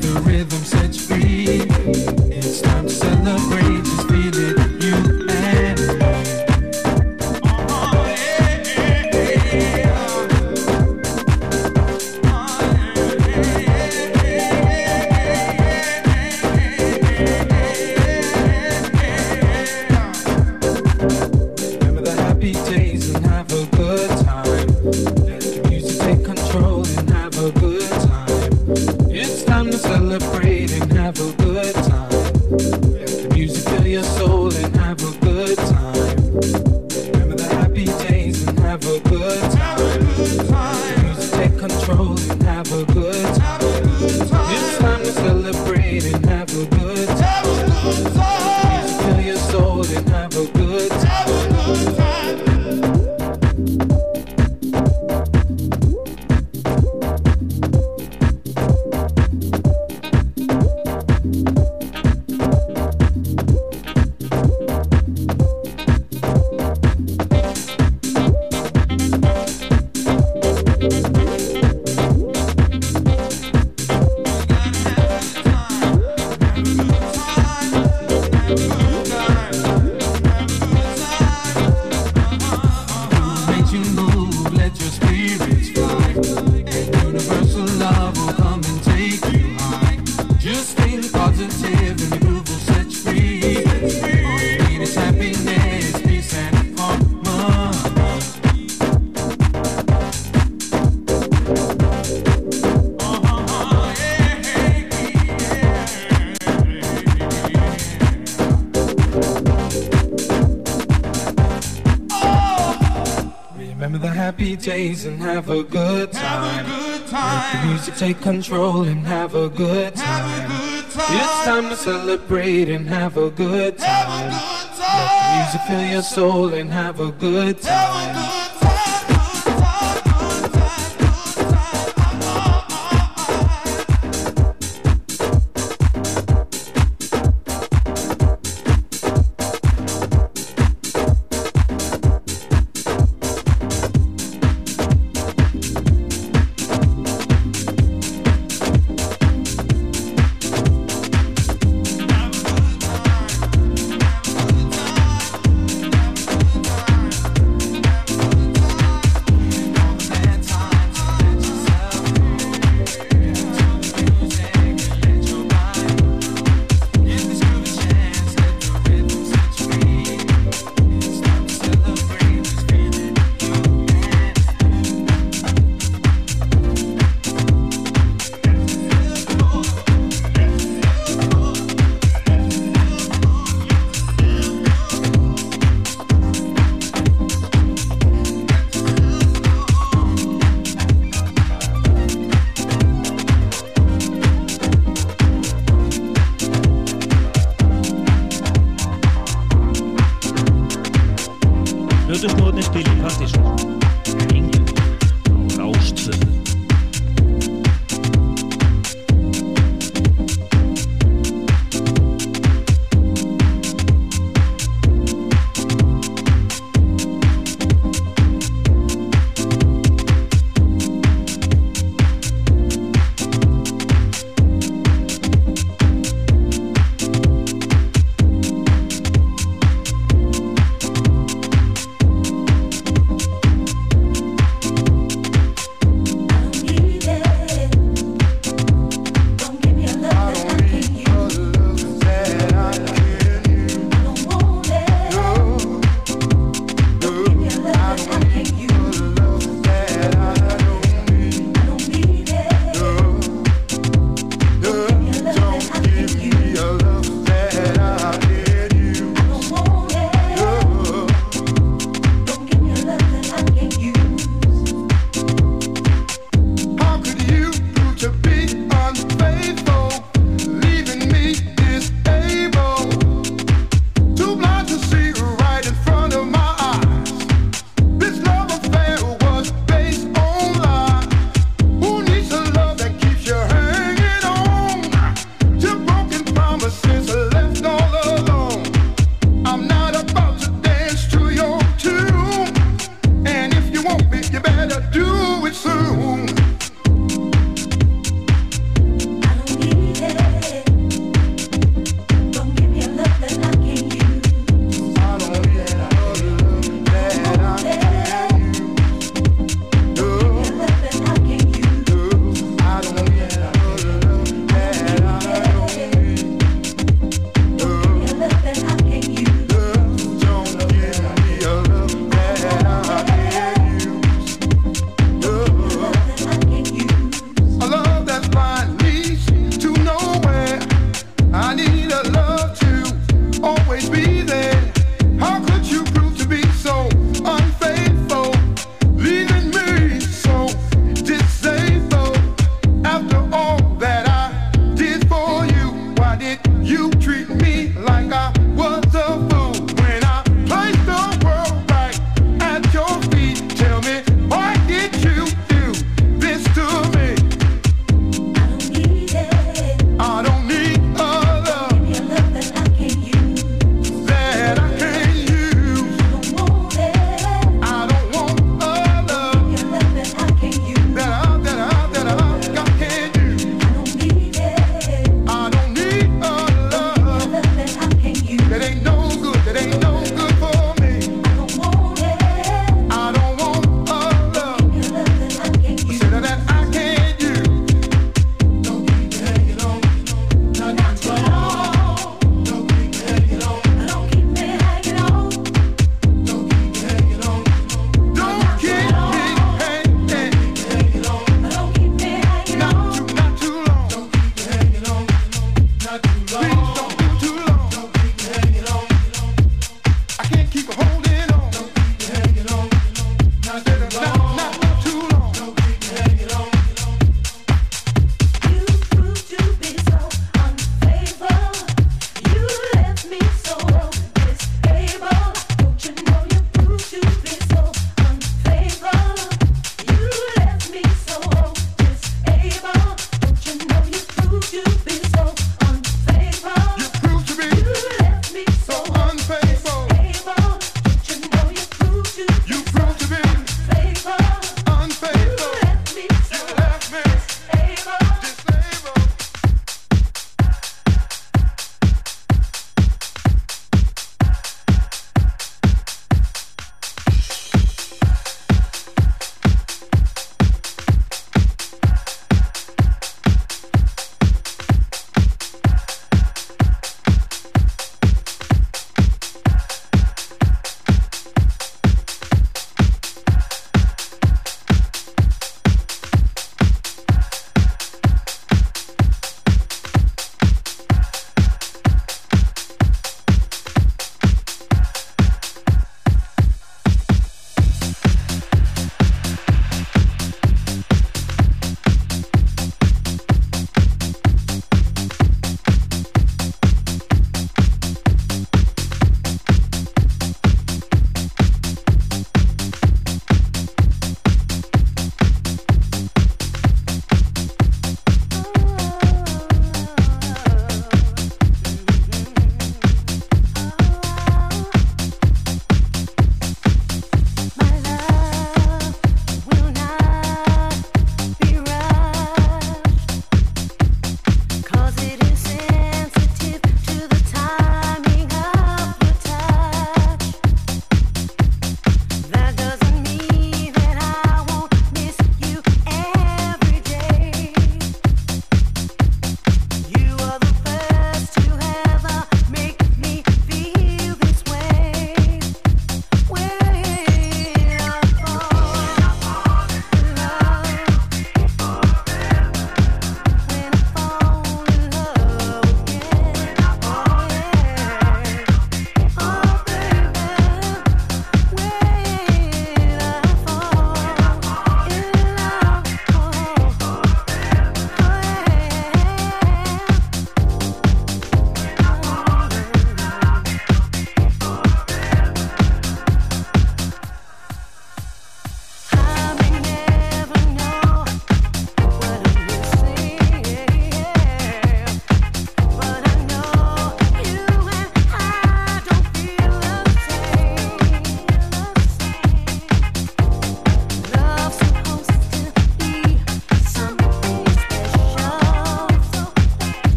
J: the rhythm sets free. It's time to
K: celebrate, just feel it, you and me. Oh, yeah, yeah, yeah. Remember the
L: happy days and happy days and have a good time. Let the music take control and have a good time. It's time to celebrate and have a good time. Let the music fill your soul and have a good time.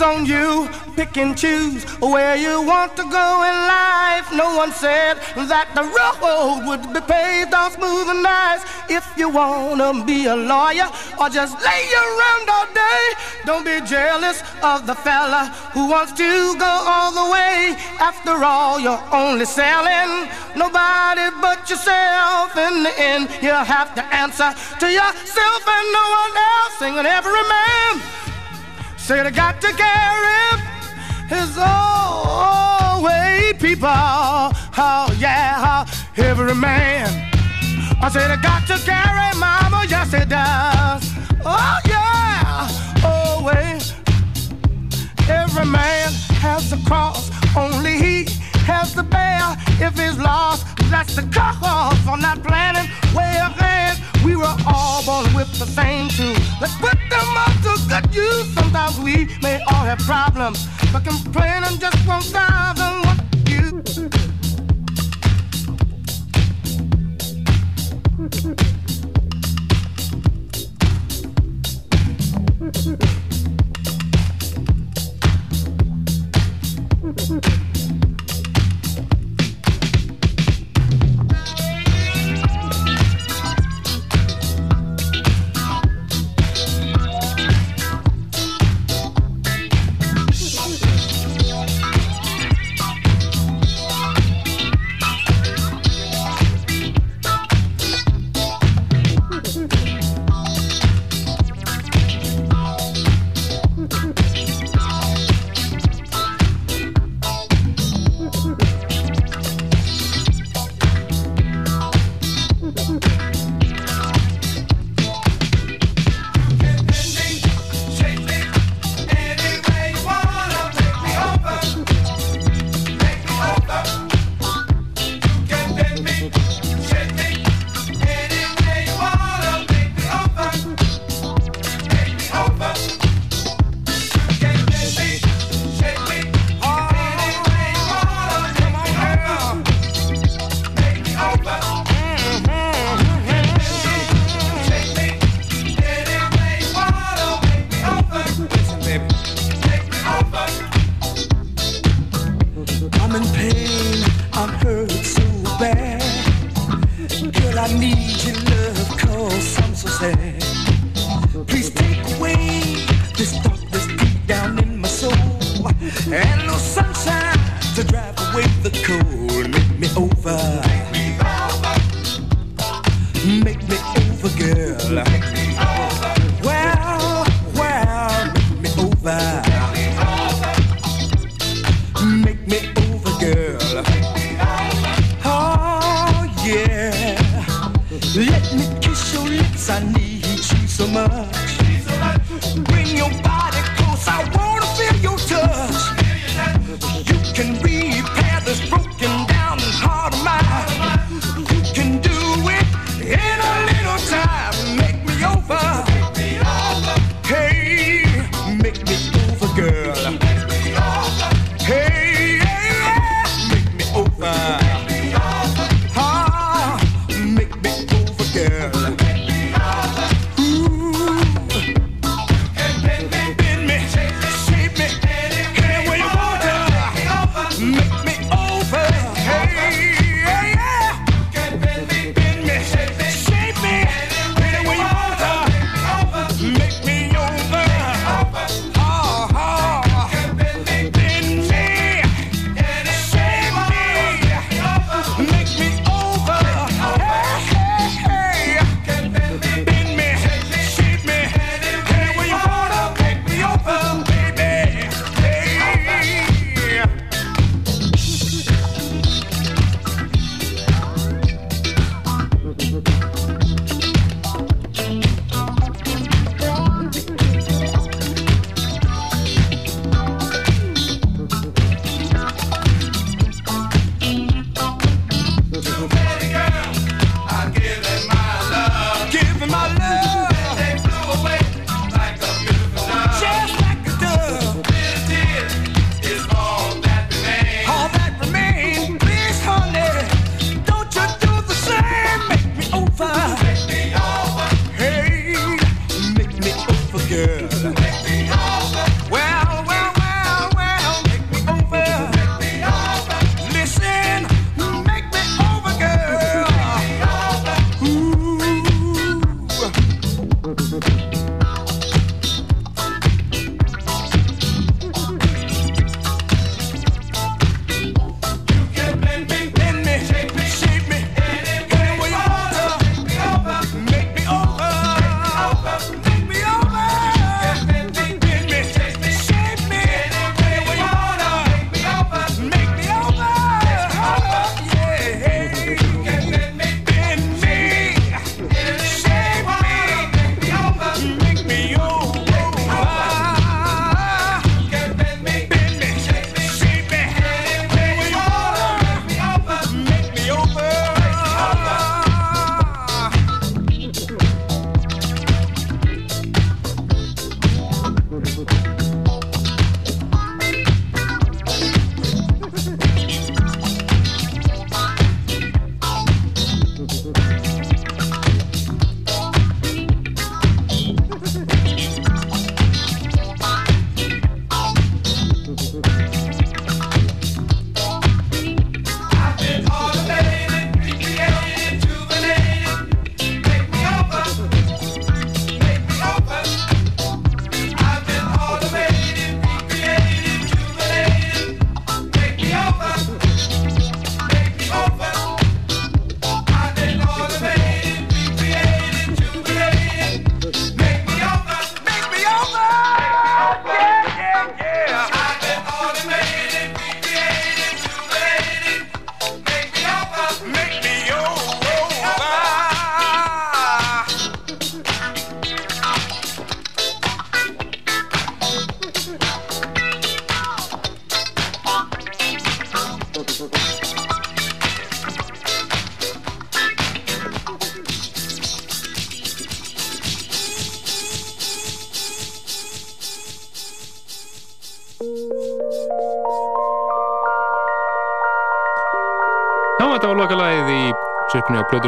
M: It's
N: on you, pick and choose where you want to go in life. No one said that the road would be paved all smooth and nice. If you wanna be a lawyer or just lay around all day, don't be jealous of the fella who wants to go all the way. After all, you're only selling nobody but yourself. In the end, you have to answer to yourself and no one else. Singing every man. I said I got to carry his own way, people. Oh, yeah, every man. I said I got to carry mama, yes it does. Oh, yeah, way. Every man has a cross, only he has to bear. If he's lost, that's the cause for not planning. We were all born with the same tools. Let's put them up to good use. Sometimes we may all have problems, but complaining just won't solve them.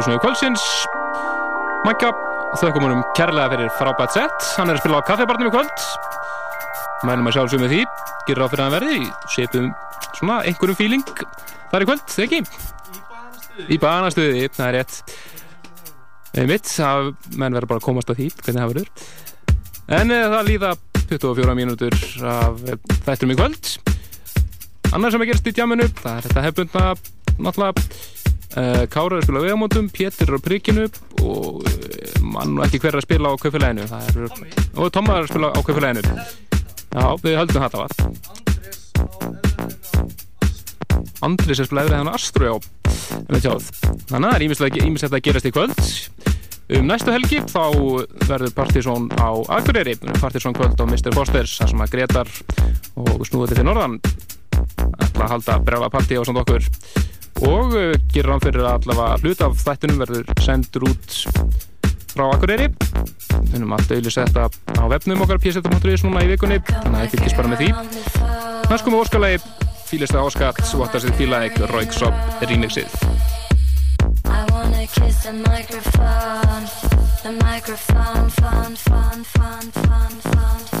C: Á Plötusnöðu kvöldsins. Mækka, þökkum honum kærlega fyrir frábært sett. Hann er að spila á kaffibarnum í kvöld. Mælum að sjálfsögum með því. Gerir á fyrir að verði. Setjum svona einhverjum fíling þar í kvöld, þegar ekki? Í banastuði, það er rétt. Einmitt, það menn verður bara að komast að því, hvernig það verður. En eh, það líða 24 mínútur af eh, þættum í kvöld. Annars sem að gerast í djáminu, það er þetta hefbundna náttúrulega Eh, Kára er að spila á vegamótum, Pétur er á príkinu og eh, mann og ekki hver að spila á kaufileginu og Tóma er að spila á kaufileginu Já, við höldum þetta var Andris er að spila eða hann Astro, já. Þannig að það er ímislegt að gerast í kvöld. Um næstu helgi þá verður Partiðsson á Akureyri. Partiðsson kvöld á Mr. Fosters þar sem að Gretar og snúðuði til Norðan Það er að halda brjála partí á samt okkur og eh, gerir hann fyrir að allavega hlut af þættunum verður sendur út frá Akureyri. Finnum að dæli setja á vefnum okkar pjæsetum.is núna í vikunni. Þannig að það fylgis bara með því. Næst komum við óskalagi. Fýlist að óskatt svottast þið fýla eitthvað Rauksopp remixið.
O: I wanna kiss the microphone The microphone, fun, fun, fun, fun, fun.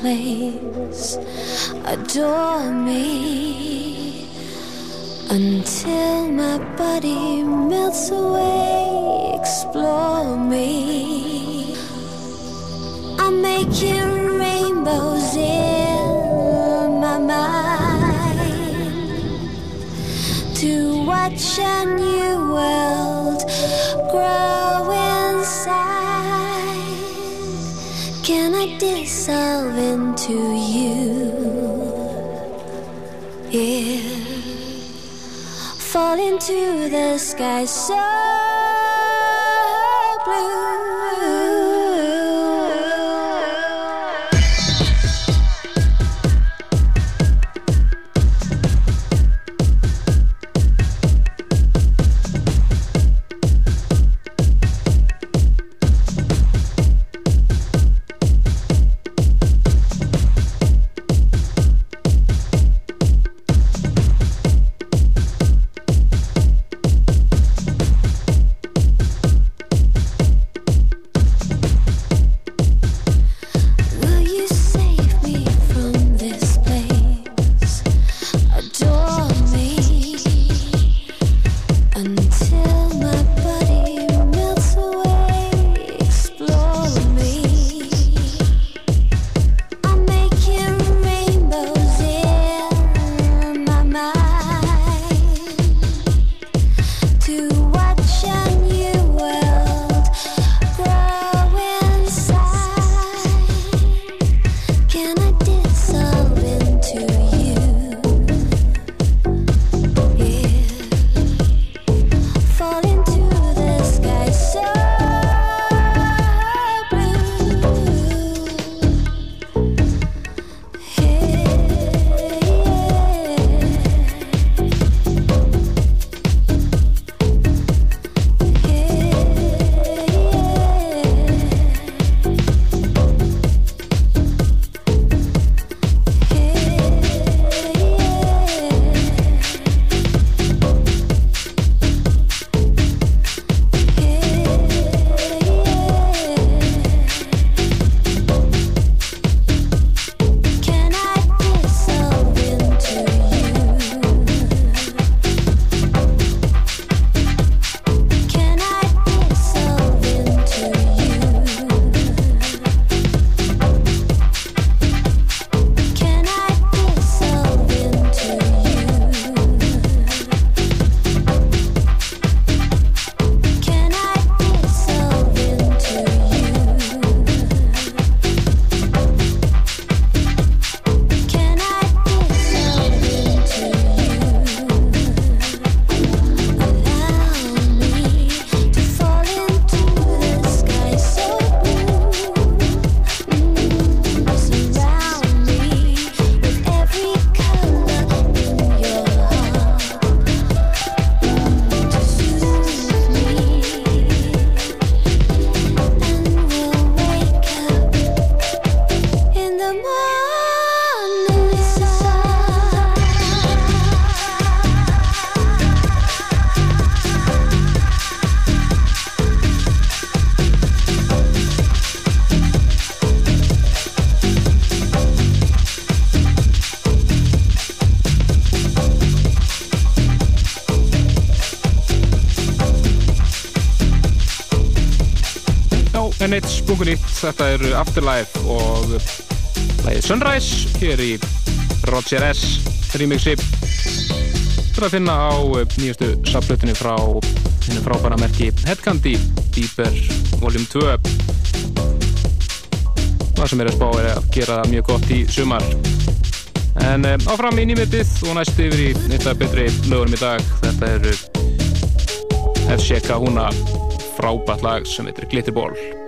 O: Place? Sky so blue.
C: Nýtt, þetta er Afterlife og lagið Sunrise hér í Roger S. Remixi Þetta er að finna á eh, nýjastu saplutinni frá henni frábæra merki Headcandy Deeper Volume 2 Það sem er að spá er að gera það mjög gott í sumar. En um, áfram í nýmiðið og næst yfir í eitthvað betri lögurum í dag. Þetta er F-Sheka húna frábært lag sem heitir Glitterball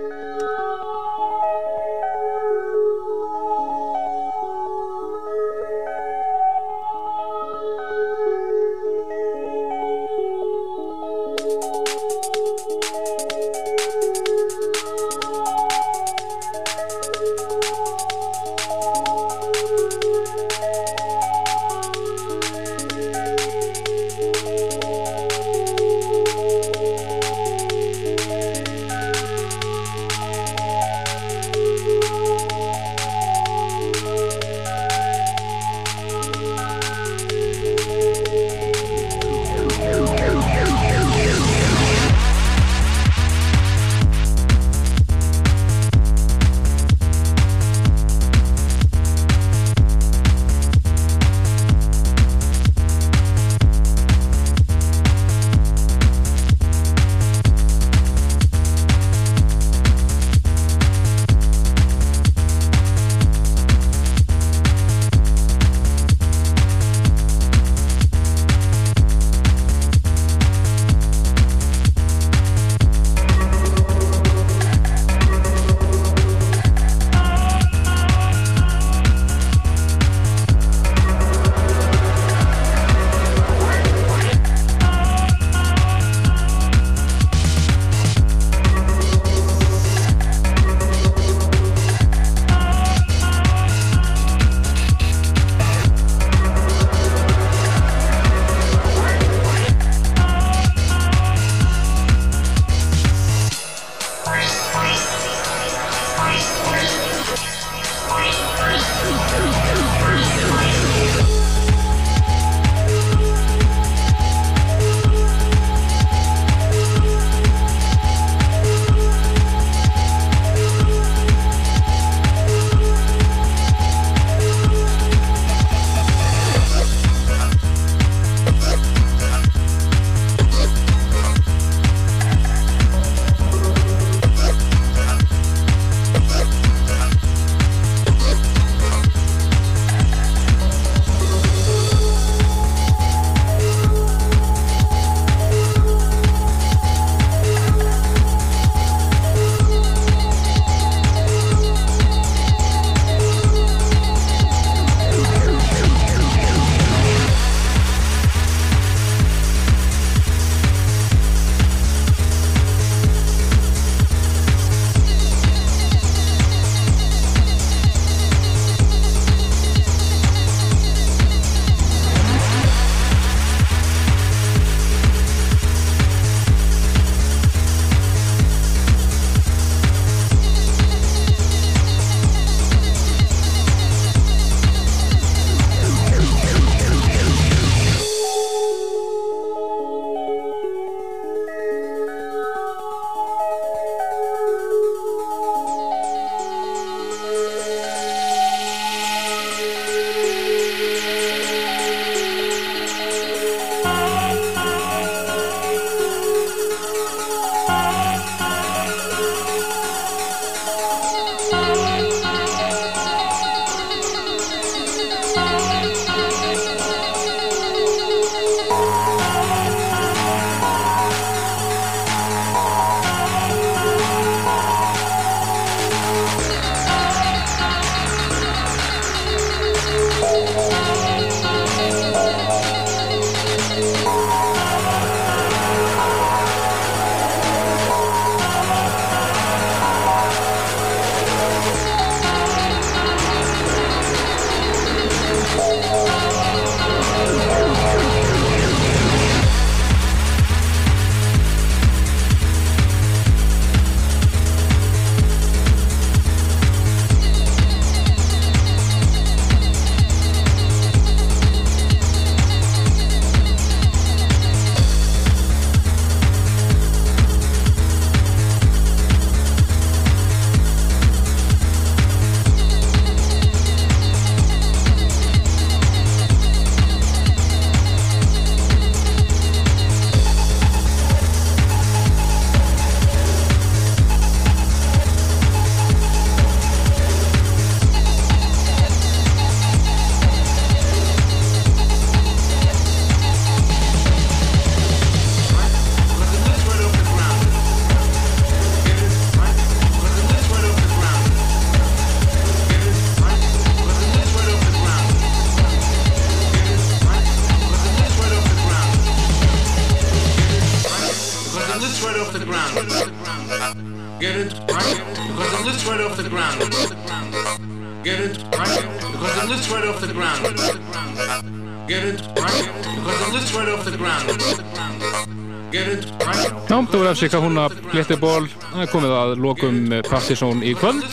C: Já, þú er efsika hún að Glitterból Það er komið að lokum Partizón í kvöld.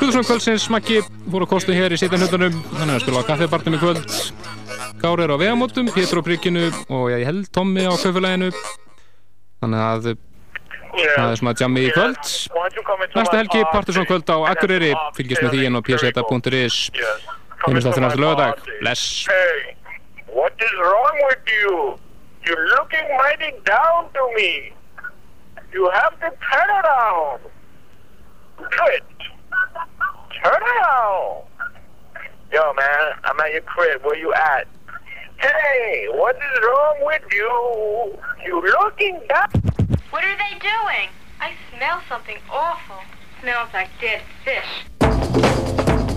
C: Guðsson kvöldsins Maggi fór að kostu hér í sitjanhutunum Þannig að spila á kaffibartum í kvöld. Gári er á vegamótum, Pétur á brygginu og ég held Tommi á kaufuleginu Þannig að það er svona jammi í kvöld. Næsta helgi Partizón kvöld á Akureyri. Fylgist með því inn á pseta.is Heimist aftur næstu lögadag Bless.
P: What is wrong with you? You're looking mighty down to me. You have to turn around. Quit. Turn around. Yo, man, I'm at your crib. Where you at? Hey, what is wrong with you? You looking down.
Q: What are they doing? I smell something awful. Smells like dead fish.